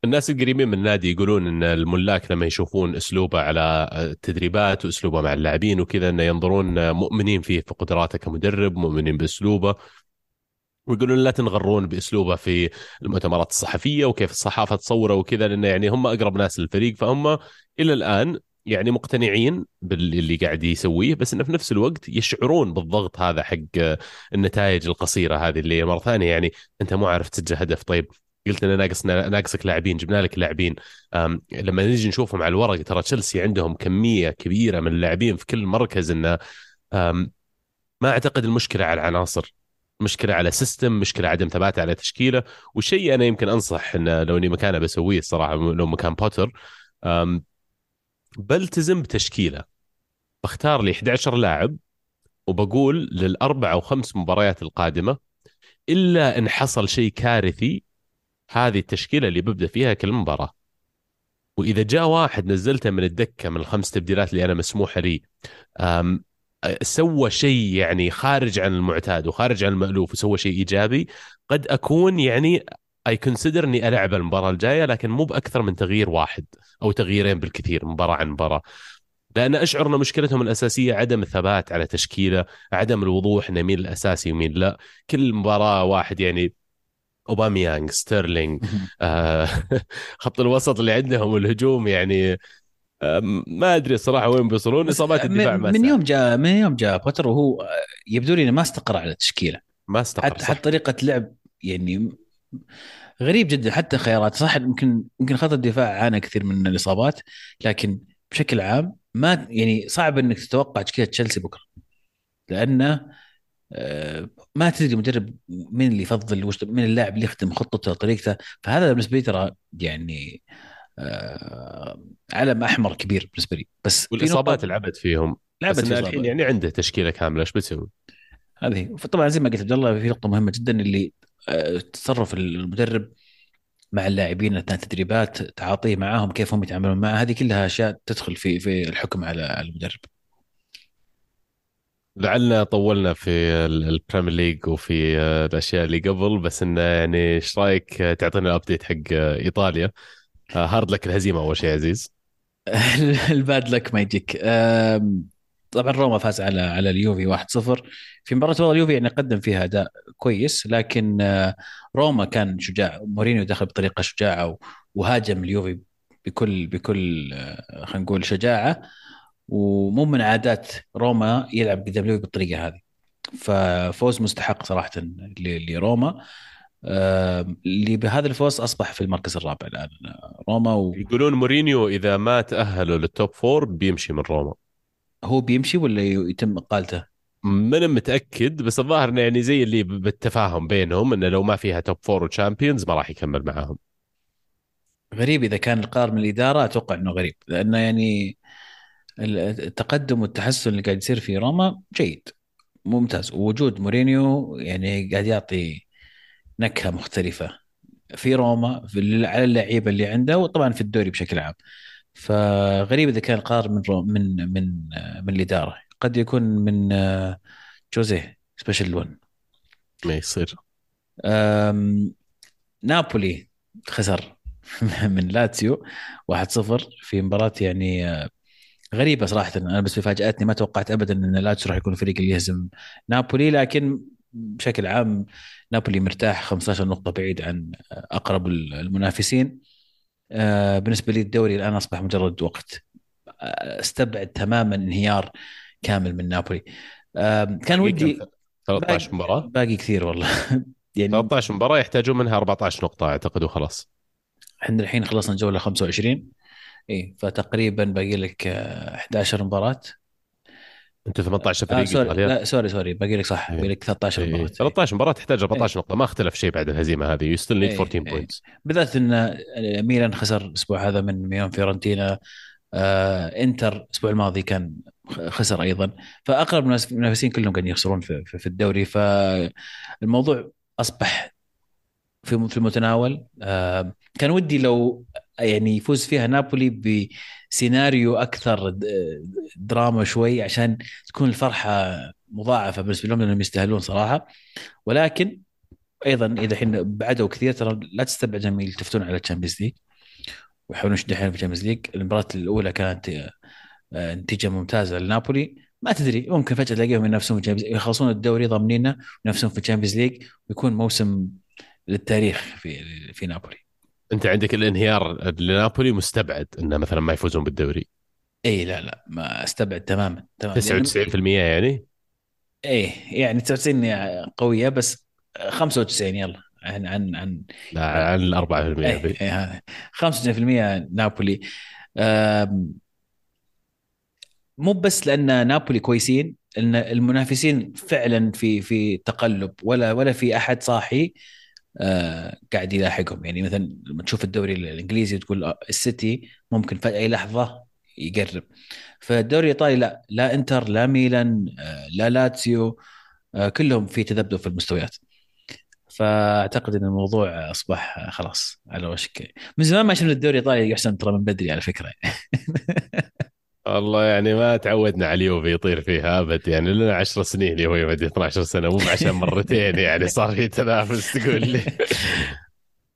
الناس القريبين من النادي يقولون إن الملاك لما يشوفون أسلوبه على التدريبات وأسلوبه مع اللاعبين وكذا إنه ينظرون مؤمنين فيه في قدراته كمدرب مؤمنين بأسلوبه ويقولون لا تنغرون بأسلوبه في المؤتمرات الصحفية وكيف الصحافة تصوره وكذا لأنه يعني هم أقرب ناس للفريق. فهم إلى الآن يعني مقتنعين باللي قاعد يسويه بس إنه في نفس الوقت يشعرون بالضغط هذا حق النتائج القصيرة هذه اللي مرة ثانية يعني أنت مو عارف تسجل هدف. طيب قلت لنا ناقص ناقصك لاعبين جبنا لك لاعبين. لما نجي نشوفهم على الورق ترى تشيلسي عندهم كمية كبيرة من اللاعبين في كل مركز إنه ما أعتقد المشكلة على العناصر مشكلة على system مشكلة عدم ثبات على تشكيلة. والشيء أنا يمكن أنصح إنه لو إني مكانه بسويه الصراحة لو مكان بوتر. بلتزم بتشكيلة. بختار لي 11 لاعب وبقول للأربع أو خمس مباريات القادمة إلا إن حصل شيء كارثي هذه التشكيلة اللي ببدأ فيها كل مباراة. وإذا جاء واحد نزلته من الدكة من الخمس تبديلات اللي أنا مسموحة لي سوى شيء يعني خارج عن المعتاد وخارج عن المألوف وسوى شيء إيجابي قد أكون يعني I consider إني ألعب المباراة الجاية لكن مو بأكثر من تغيير واحد أو تغييرين بالكثير مباراة عن مباراة. لأن أشعر إن مشكلتهم الأساسية عدم الثبات على تشكيلة عدم الوضوح انه مين الأساسي ومين لا. كل مباراة واحد يعني اوباميانج ستيرلينج آه خط الوسط اللي عندهم والهجوم يعني آه ما أدري الصراحه وين بيوصلون إصابات الدفاع من, من يوم جاء من يوم جاء بوتر وهو يبدو لي إنه ما استقر على التشكيلة. ما استقر حتى حتى طريقة لعب يعني غريب جدا حتى خيارات. صح يمكن يمكن خط الدفاع عانى كثير من الإصابات لكن بشكل عام ما يعني صعب إنك تتوقع تشكيلة تشيلسي بكرة لأنه آه، ما تدري مدرب مين اللي يفضل مين اللاعب اللي يخدم خطته وطريقته. فهذا بالنسبة لي ترى يعني آه علم أحمر كبير بالنسبة لي. بس والإصابات لعبت فيهم. لعبت بس الحين يعني عنده تشكيلة كاملة إيش بتسوي؟ هذه طبعا زي ما قلت عبد الله في نقطة مهمة جدا اللي آه تصرف المدرب مع اللاعبين اثناء التدريبات تعاطيه معاهم كيف هم يتعاملون معه هذه كلها أشياء تدخل في في الحكم على المدرب. لعلنا طولنا في ال- البريمير ليج وفي آه، الأشياء اللي قبل بس إنه يعني إيش رأيك آه، تعطينا ال update حق آه، إيطاليا؟ hard luck الهزيمة أول شيء عزيز. ال bad luck ما يجيك. طبعا روما فاز على على اليوفي 1-0 في مباراة والله اليوفي يعني قدم فيها أداء كويس لكن روما كان شجاع. مورينيو دخل بطريقة شجاعة و- وهاجم اليوفي بكل بكل خلينا نقول شجاعة. ومو من عادات روما يلعب اليوفي بالطريقة هذه. ففوز مستحق صراحة ل- لروما. اللي بهذا الفوز أصبح في المركز الرابع الآن روما يقولون مورينيو إذا ما تأهلوا لل top four بيمشي من روما. وهو بيمشي ولا يتم إقالته؟ من متأكد بس الظاهر إنه يعني زي اللي بالتفاهم بينهم إنه لو ما فيها top four و Champions ما راح يكمل معاهم. غريب إذا كان القرار من الإدارة أتوقع إنه غريب. لأنه يعني التقدم والتحسن اللي قاعد يصير في روما جيد ممتاز. ووجود مورينيو يعني قاعد يعطي نكهة مختلفة في روما في على اللعيبة اللي عنده وطبعا في الدوري بشكل عام. فغريب إذا كان قرار من رو من من من الإدارة. قد يكون من آه، جوزيه special one ما يصير. نابولي خسر من لاتسيو 1-0 في مباراة يعني غريبة صراحة. أنا بس فاجأتني ما توقعت أبدا أن لاتسيو راح يكون الفريق اللي يهزم نابولي لكن بشكل عام نابولي مرتاح 15 نقطة بعيد عن أقرب المنافسين. آه، بالنسبة لي الدوري الآن أصبح مجرد وقت. آه، استبعد تماما انهيار كامل من نابولي. كان ودي كم؟ 13 باقي, مباراة؟ باقي كثير والله. يعني 13 مباراة يحتاجون منها 14 نقطة أعتقد وخلاص. إحنا الحين خلصنا الجوله 25 اي فتقريبا باقي لك آه، 11 مباراة. أنت 18 آه فريق سوري ايطاليا لا سوري سوري باقي لك صح باقي إيه. لك 13 إيه. مباراة. 13 مباراة تحتاج 14 نقطه ما اختلف شيء بعد الهزيمة هذه. you still need إيه. 14 إيه. points بالذات إن آه، ميلان خسر الأسبوع هذا من ميون فيورنتينا. آه إنتر الأسبوع الماضي كان خسر أيضا. فأقرب المنافسين كلهم قاعدين يخسرون في, في, في الدوري. فالموضوع أصبح في في المتناول آه كان ودي لو يعني يفوز فيها نابولي بسيناريو أكثر دراما شوي عشان تكون الفرحة مضاعفة بالنسبة لهم لأنهم يستاهلون صراحة. ولكن أيضا إذا الحين بعدوا كثير ترى لا تستبعد انهم يلتفتون على ال Champions League ويحاولون يشدحون في ال Champions League المباراة الأولى كانت آه، نتيجة ممتازة لنابولي. ما تدري ممكن فجأة تلاقيهم ينافسون في يخلصون الدوري ضامنينه وينافسون في ال Champions League ويكون موسم للتاريخ في في نابولي. انت عندك الانهيار لنابولي مستبعد انه مثلا ما يفوزون بالدوري. اي لا لا ما استبعد تماما تماما. 99% يعني؟ اي يعني 99 قوية بس 95 يلا. عن عن عن. لا عن ال 4% اي ذي اي هذا 95% نابولي. مو بس لأن نابولي كويسين إن المنافسين فعلا في في تقلب ولا ولا في أحد صاحي. قاعد يلاحقهم. يعني مثلا لما تشوف الدوري الإنجليزي تقول آه، السيتي ممكن في أي لحظة يقرب. فالدوري الإيطالي لا لا إنتر لا ميلان آه لا لاتسيو آه كلهم في تذبذب في المستويات. فأعتقد إن الموضوع أصبح آه، خلاص على وشك. من زمان ما شفنا الدوري الإيطالي يحسن ترى من بدري على فكرة. والله يعني ما تعودنا على اليوفي يطير فيها أبد يعني لنا 10 سنين اليوفي بعد 12 سنة مو عشان مرتين يعني صار في تنافس تقول لي.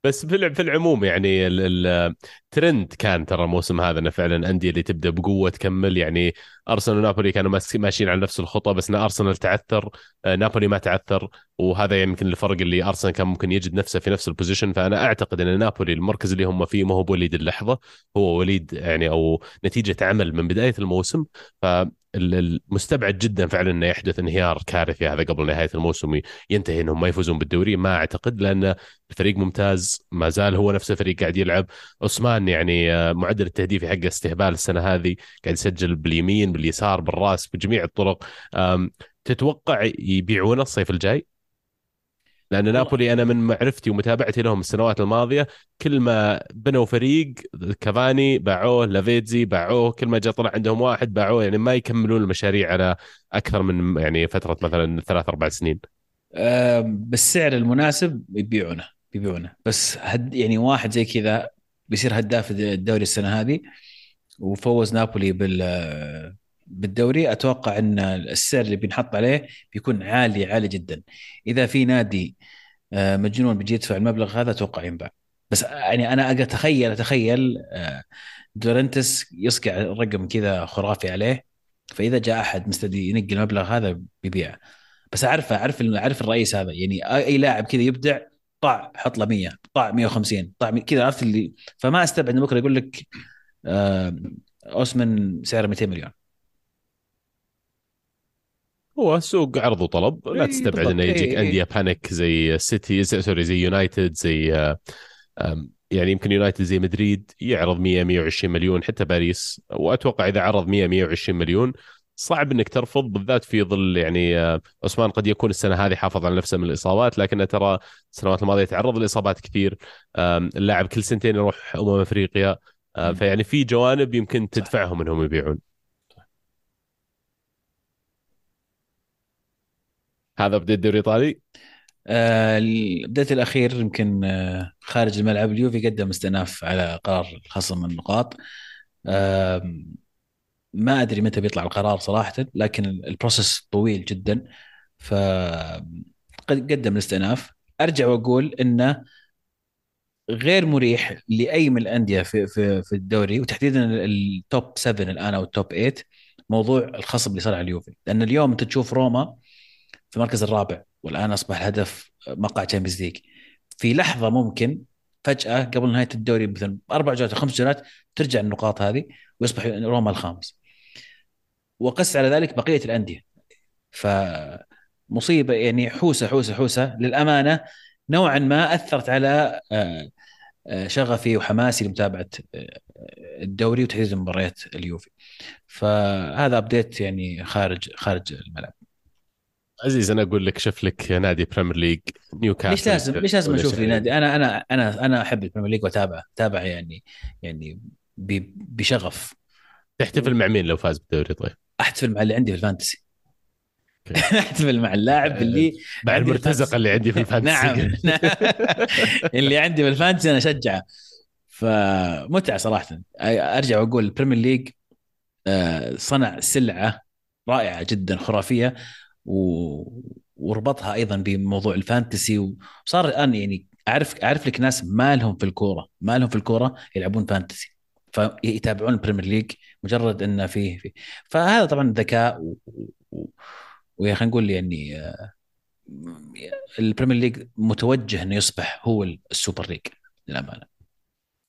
بس في الع- في العموم يعني ال- ال- الترند كان ترى الموسم هذا إنه فعلا الانديه اللي تبدأ بقوة تكمل. يعني أرسنال ونابولي كانوا ماشيين على نفس الخطى بس إن أرسنال تعثر آه، نابولي ما تعثر وهذا يمكن الفرق اللي أرسنال كان ممكن يجد نفسه في نفس ال position فأنا أعتقد إن نابولي المركز اللي هم فيه ما هو بوليد اللحظة هو وليد يعني أو نتيجة عمل من بداية الموسم. ف المستبعد جدا فعلا إنه يحدث انهيار كارثي هذا قبل نهاية الموسم ينتهي إنهم ما يفوزون بالدوري ما أعتقد لأن الفريق ممتاز ما زال هو نفس الفريق قاعد يلعب عثمان يعني آه، معدل التهديفي حقه استهبال السنة هذه قاعد يسجل باليمين باليسار بالراس بجميع الطرق تتوقع يبيعونه الصيف الجاي؟ لأن. نابولي أنا من معرفتي ومتابعتي لهم السنوات الماضية كل ما بنوا فريق كافاني باعوه لافيتزي باعوه كل ما جاء طلع عندهم واحد باعوه يعني ما يكملون المشاريع على أكثر من يعني فترة مثلا ثلاث أربع سنين آه، بالسعر المناسب يبيعونه يبيعونه بس هد يعني واحد زي كذا بيصير هداف الدوري السنة هذه وفوز نابولي بال بالدوري أتوقع إن السعر اللي بينحط عليه بيكون عالي عالي جدا. إذا في نادي آه، مجنون بيجي يدفع المبلغ هذا أتوقع ينباع. بس يعني أنا أقدر أتخيل أتخيل آه، دورنتس يصقع رقم كذا خرافي عليه فإذا جاء أحد مستدي ينقي المبلغ هذا بيبيعه بس أعرف اعرف أعرف الرئيس هذا. يعني أي لاعب كذا يبدع طع حط له 100 طع 150 طع كذا عرفت اللي؟ فما أستبعد بكرة يقول لك آه، أوسمن سعره 200 مليون. هو سوق عرض وطلب لا إيه، تستبعد. إنه يجيك إيه، إيه. أندية بانيك زي سيتي سوري زي يونايتد زي يعني يمكن يونايتد زي مدريد يعرض 100 120 مليون حتى باريس وأتوقع إذا عرض 100 120 مليون صعب إنك ترفض بالذات في ظل يعني آه، عثمان قد يكون السنة هذه حافظ على نفسه من الإصابات لكنه ترى السنوات الماضية تعرض لإصابات كثير اللاعب كل سنتين يروح أمم أفريقيا آه،. فيعني في جوانب يمكن تدفعهم إنهم يبيعون هذا بدأ الدوري الإيطالي؟ آه، البداية الأخير يمكن آه، خارج الملعب اليوفي قدم استئناف على قرار خصم النقاط. ما أدري متى بيطلع القرار صراحة لكن ال process طويل جدا ف قد قدم الاستئناف. أرجع وأقول إنه غير مريح لأي من الأندية في في في الدوري وتحديدا ال top 7 الآن أو ال top 8 موضوع الخصم اللي صار على اليوفي. لأن اليوم أنت تشوف روما في المركز الرابع والآن أصبح الهدف مقعد Champions League في لحظة ممكن فجأة قبل نهاية الدوري مثلا أربع جولات أو خمس جولات ترجع النقاط هذه ويصبح روما الخامس. وقس على ذلك بقية الأندية. فمصيبة يعني حوسة حوسة حوسة. للأمانة نوعا ما أثرت على آه، آه، شغفي وحماسي لمتابعة آه، الدوري وتحديدا مباريات اليوفي. فهذا update يعني خارج خارج الملعب. عزيز أنا أقول لك شوف لك نادي Premier League نيوكاسل ليش لازم ليش لازم أشوف لي. نادي. أنا أنا أنا أنا أحب ال Premier League وأتابع أتابع يعني يعني بشغف. تحتفل مع مين لو فاز بالدوري؟ طيب. أحتفل مع اللي عندي في ال fantasy. أحتفل مع اللاعب اللي مع المرتزقة اللي عندي في ال fantasy. نعم. اللي عندي في ال fantasy أنا أشجعه. فمتعة صراحة. أرجع وأقول ال Premier League آه، صنع سلعة رائعة جدا خرافية. و... وربطها أيضا بموضوع ال fantasy وصار الآن يعني أعرف أعرف لك ناس ما لهم في الكورة ما لهم في الكورة يلعبون fantasy فيتابعون ال Premier League مجرد إنه فيه في فهذا طبعا ذكاء و... و... ويا خلينا نقول يعني آه، ال Premier League متوجه إنه يصبح هو ال Super League للأمانة.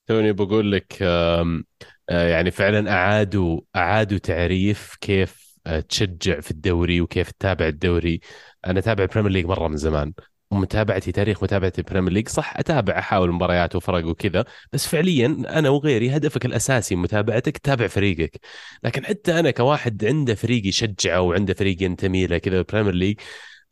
توني بقول لك آه، يعني فعلا أعادوا أعادوا تعريف كيف تشجع في الدوري وكيف تتابع الدوري. أنا أتابع ال Premier League مرة من زمان ومتابعتي تاريخ متابعتي ال Premier League صح أتابع أحاول مباريات وفرق وكذا بس فعليا أنا وغيري هدفك الأساسي متابعتك تتابع فريقك. لكن حتى أنا كواحد عنده فريق يشجعه وعنده فريق ينتمي له كذا ال Premier League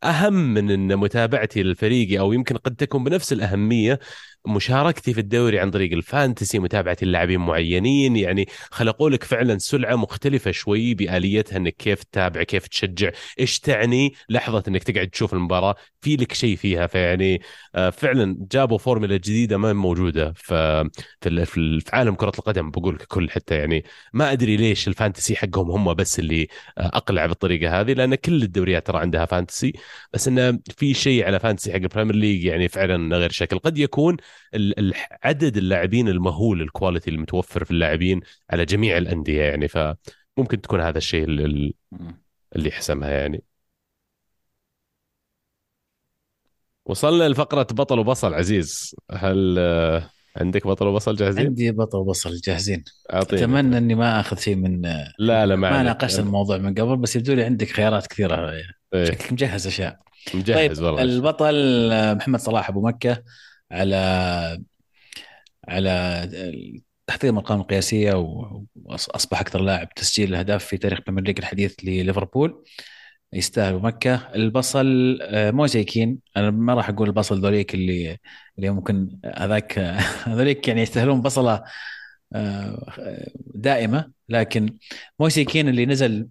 أهم من إن متابعتي للفريق أو يمكن قد تكون بنفس الأهمية مشاركتي في الدوري عن طريق ال fantasy متابعتي للاعبين معينين يعني خلقوا لك فعلا سلعة مختلفة شوي بآليتها إنك كيف تتابع كيف تشجع إيش تعني لحظة إنك تقعد تشوف المباراة في لك شيء فيها فيعني آه، فعلا جابوا فورمولا جديدة ما موجودة في في ال- في ال- في عالم كرة القدم بقول ككل حتى يعني ما أدري ليش ال fantasy حقهم هم بس اللي آه، أقلع بالطريقة هذه لأن كل الدوريات ترى عندها fantasy بس انه في شيء على fantasy حق ال Premier League يعني فعلا غير شكل قد يكون عدد اللاعبين المهول ال quality المتوفر في اللاعبين على جميع الأندية يعني فممكن تكون هذا الشيء اللي, اللي حسمها يعني. وصلنا لفقرة بطل وبصل عزيز. هل آه، عندك بطل وبصل جاهزين؟ عندي بطل بصل جاهزين. أعطيني أتمنى إني ما أخذ شيء من لا لا ما ما. ناقشت الموضوع من قبل بس يبدو لي عندك خيارات كثيرة. إيه، شكلك مجهز أشياء. مجهز طيب والله. البطل آه، محمد صلاح أبو مكة. على على تحطيم الارقام القياسيه وأصبح أكثر لاعب تسجيل أهداف في تاريخ ال Premier League الحديث لليفربول. يستاهل مكة. البصل آه، مو أنا ما راح أقول البصل ذوليك اللي اللي ممكن هذاك هذوليك يعني يستاهلون بصلة آه، دائمة. لكن موسي كين اللي نزل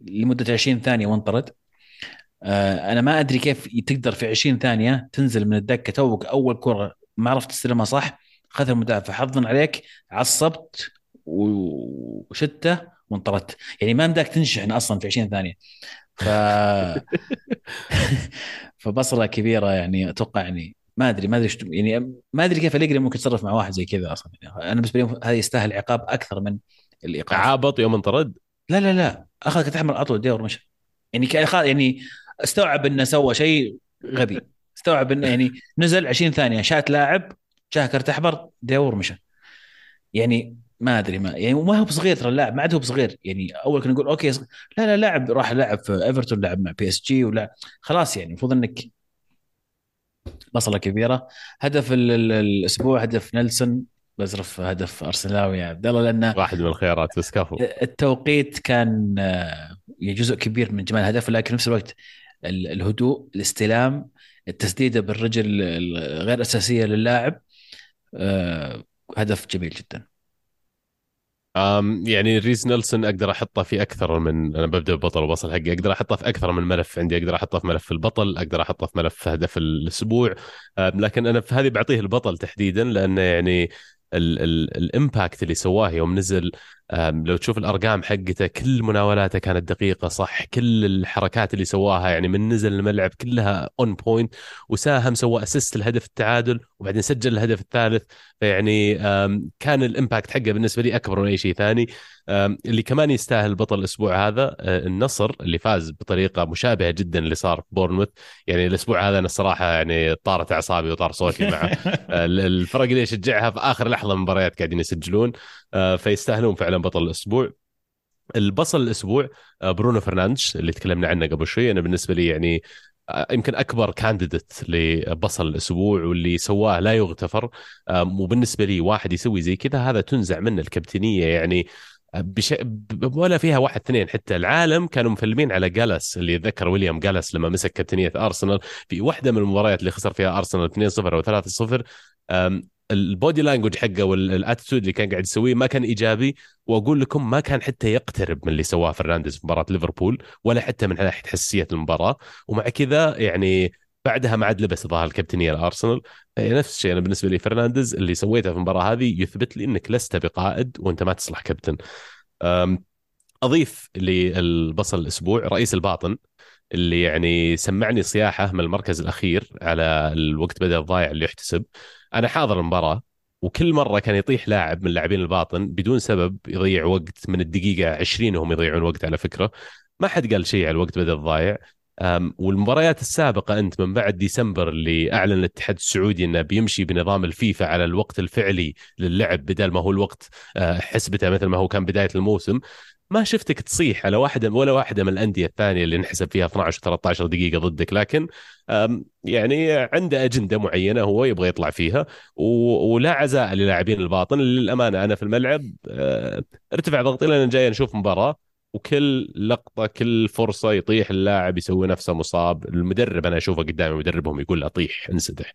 لمدة 20 ثانية وانطرد. أنا ما أدري كيف تقدر في 20 ثانية تنزل من الدكة توك أول كرة ما عرفت تستلمها صح خذ المدافع حظا عليك عصبت وشتة وانطردت. يعني ما بدك تنشحن أصلا في 20 ثانية. ف فبصلة كبيرة يعني أتوقع يعني ما أدري ما أدري يعني ما أدري كيف اليجري ممكن يتصرف مع واحد زي كذا أصلا. يعني أنا بالنسبة لي هذا يستاهل عقاب أكثر من الإيقاف. عابط يوم انطرد؟ لا لا لا. اخذ كرت احمر أطول دور مشى يعني يعني استوعب إنه سوى شيء غبي. استوعب إنه يعني نزل 20 ثانية شات لاعب جاه كرت أحمر دور مشى. يعني ما أدري ما يعني ما هو بصغير ترى اللاعب ما عاد هو بصغير. يعني أول كنا نقول أوكي لا لا لاعب راح لعب في ايفرتون لعب مع بي اس جي ولا خلاص يعني المفروض إنك بصله كبيرة. هدف الأسبوع هدف نيلسون بذرف هدف ارسناوي يا عبد الله لأنه واحد من الخيارات بس كفو. التوقيت كان آه، جزء كبير من جمال الهدف لكن في نفس الوقت الهدوء الاستلام التسديده بالرجل الغير أساسية للاعب آه، هدف جميل جدا. يعني ريز نيلسون أقدر أحطه في أكثر من أنا ببدأ ببطل وبصل حقي أقدر أحطه في أكثر من ملف عندي أقدر أحطه في ملف البطل أقدر أحطه في ملف هدف الأسبوع لكن أنا في هذه بعطيه البطل تحديدا لأنه يعني ال impact اللي سواه يوم نزل لو تشوف الأرقام حقته كل مناولاته كانت دقيقة صح؟ كل الحركات اللي سواها يعني من نزل الملعب كلها on point وساهم سوى assist لهدف التعادل وبعدين سجل الهدف الثالث. فيعني كان ال impact حقه بالنسبة لي أكبر من أي شيء ثاني. اللي كمان يستاهل بطل الأسبوع هذا آه، النصر اللي فاز بطريقة مشابهة جدا اللي صار في بورنموث. يعني الأسبوع هذا أنا الصراحة يعني طارت أعصابي وطار صوتي مع الفرق اللي اشجعها في آخر لحظة من المباريات قاعدين يسجلون. آه، فيستاهلون فعلا بطل الأسبوع. البصل الأسبوع آه، برونو فرنانديز اللي تكلمنا عنه قبل شوي. أنا بالنسبة لي يعني آه، يمكن أكبر candidate لبصل الأسبوع واللي سواه لا يغتفر وبالنسبة لي واحد يسوي زي كذا هذا تنزع منه الكابتنية. يعني بش... ولا فيها واحد اثنين. حتى العالم كانوا مفلمين على جالس اللي يتذكر ويليام جالس لما مسك كابتنية أرسنال في واحدة من المباريات اللي خسر فيها أرسنال 2-0 أو 3-0 ال body language حقه وال attitude اللي كان قاعد يسويه ما كان إيجابي وأقول لكم ما كان حتى يقترب من اللي سواه فرنانديز في مباراة ليفربول ولا حتى من ناحية حساسيه المباراة. ومع كذا يعني بعدها ما عاد لبس ظهر الكابتنيه الارسنال نفس الشيء أنا بالنسبة لي فرنانديز اللي سويته في المباراة هذه يثبت لي إنك لست بقائد وأنت ما تصلح كابتن. أضيف للبصل الأسبوع رئيس الباطن اللي يعني سمعني صياحة من المركز الأخير على الوقت بدل الضايع اللي يحتسب. أنا حاضر المباراة وكل مرة كان يطيح لاعب من لاعبين الباطن بدون سبب يضيع وقت من الدقيقة 20 وهم يضيعون وقت على فكرة. ما حد قال شيء على الوقت بدل الضايع. والمباريات السابقة أنت من بعد ديسمبر اللي أعلن الاتحاد السعودي إنه بيمشي بنظام الفيفا على الوقت الفعلي للعب بدل ما هو الوقت آه، حسبته مثل ما هو كان بداية الموسم. ما شفتك تصيح على واحدة ولا واحدة من الأندية الثانية اللي انحسب فيها 12 13 دقيقة ضدك لكن يعني عنده أجندة معينة هو يبغى يطلع فيها ولا عزاء للاعبين الباطن. للأمانة أنا في الملعب آه، ارتفع ضغطي لأن جاي نشوف مباراة وكل لقطة كل فرصة يطيح اللاعب يسوي نفسه مصاب. المدرب أنا أشوفه قدامي مدربهم يقول له طيح انسدح.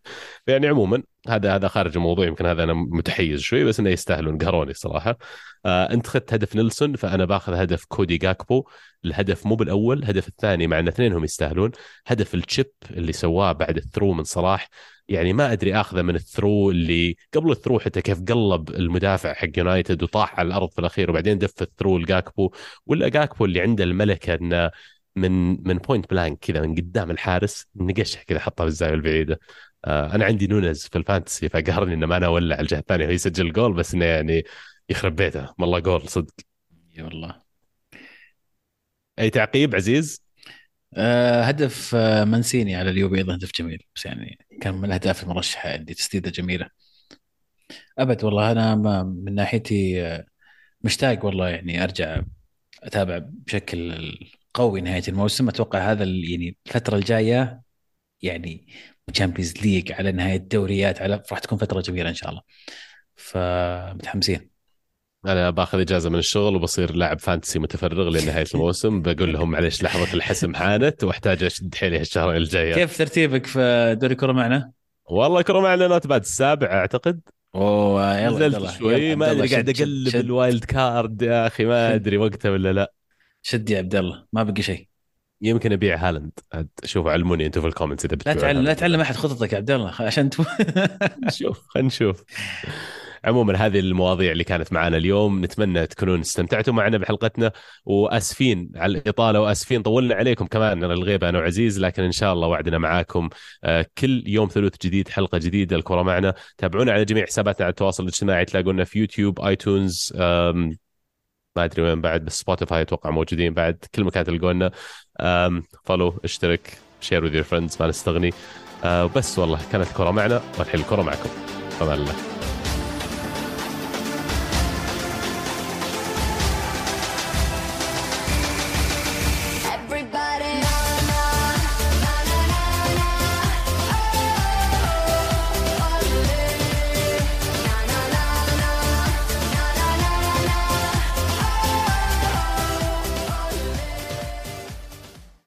يعني عموما هذا هذا خارج الموضوع يمكن هذا أنا متحيز شوي بس إنه يستاهلون قهروني صراحة. آه أنت اخذت هدف نيلسون فأنا باخذ هدف كودي جاكبو. الهدف مو بالأول الهدف الثاني مع إن اثنينهم يستاهلون. هدف ال chip اللي سواه بعد ال through من صلاح يعني ما أدري أخذه من ال through اللي قبل ال through حتى كيف قلب المدافع حق يونايتد وطاح على الأرض في الأخير وبعدين دف ال through لجاكبو. ولا جاكبو اللي عنده الملكة إنه من من point blank كذا من قدام الحارس نقشها كذا حطها في الزاوية البعيدة. أنا عندي نونز في ال fantasy فقهرني انه ما أنا أولع الجهة الثانية ويسجل جول بس إنه يعني يخرب بيته. والله جول صدق. إي والله. أي تعقيب عزيز؟ أه هدف آه، منسيني على اليوبي أيضا هدف جميل بس يعني كان من الأهداف المرشحة عندي تسديده جميلة. أبد والله أنا ما من ناحيتي آه، مشتاق والله يعني أرجع أتابع بشكل قوي نهاية الموسم. أتوقع هذا يعني الفترة الجاية يعني Champions League على نهاية دوريات على راح تكون فترة جميلة إن شاء الله. فمتحمسين. أنا باخذ إجازة من الشغل وبصير لاعب fantasy متفرغ لنهاية الموسم. بقول لهم معلش لحظة الحسم حانت وأحتاج أشد حيلي الشهرين الجايه كيف ترتيبك في دوري كرة معنا؟ والله كرة معنا not bad السابع أعتقد. أوه يلا نزلت شوي ما أدري قاعد أقلب ال wild card. يا أخي ما أدري وقته ولا لا. شد يا عبد الله ما بقي شيء. يمكن أبيع هالاند. شوفوا علموني أنتم في ال comments إذا لا تعلم لا تعلم أحد خططك يا عبد الله عشان نشوف خلينا نشوف. عموما هذه المواضيع اللي كانت معنا اليوم. نتمنى تكونون استمتعتوا معنا بحلقتنا. وأسفين على الإطالة وأسفين طولنا عليكم كمان الغيبة أنا وعزيز. لكن إن شاء الله وعدنا معاكم آه، كل يوم ثلوث جديد حلقة جديدة الكره معنا. تابعونا على جميع حساباتنا على التواصل الاجتماعي. تلاقونا في YouTube iTunes ما أدري وين بعد بس Spotify أتوقع موجودين بعد. كل مكان تلقونا. follow اشترك share with your friends ما نستغني. آه، وبس والله كانت الكره معنا والحين الكرة معكم. فمان الله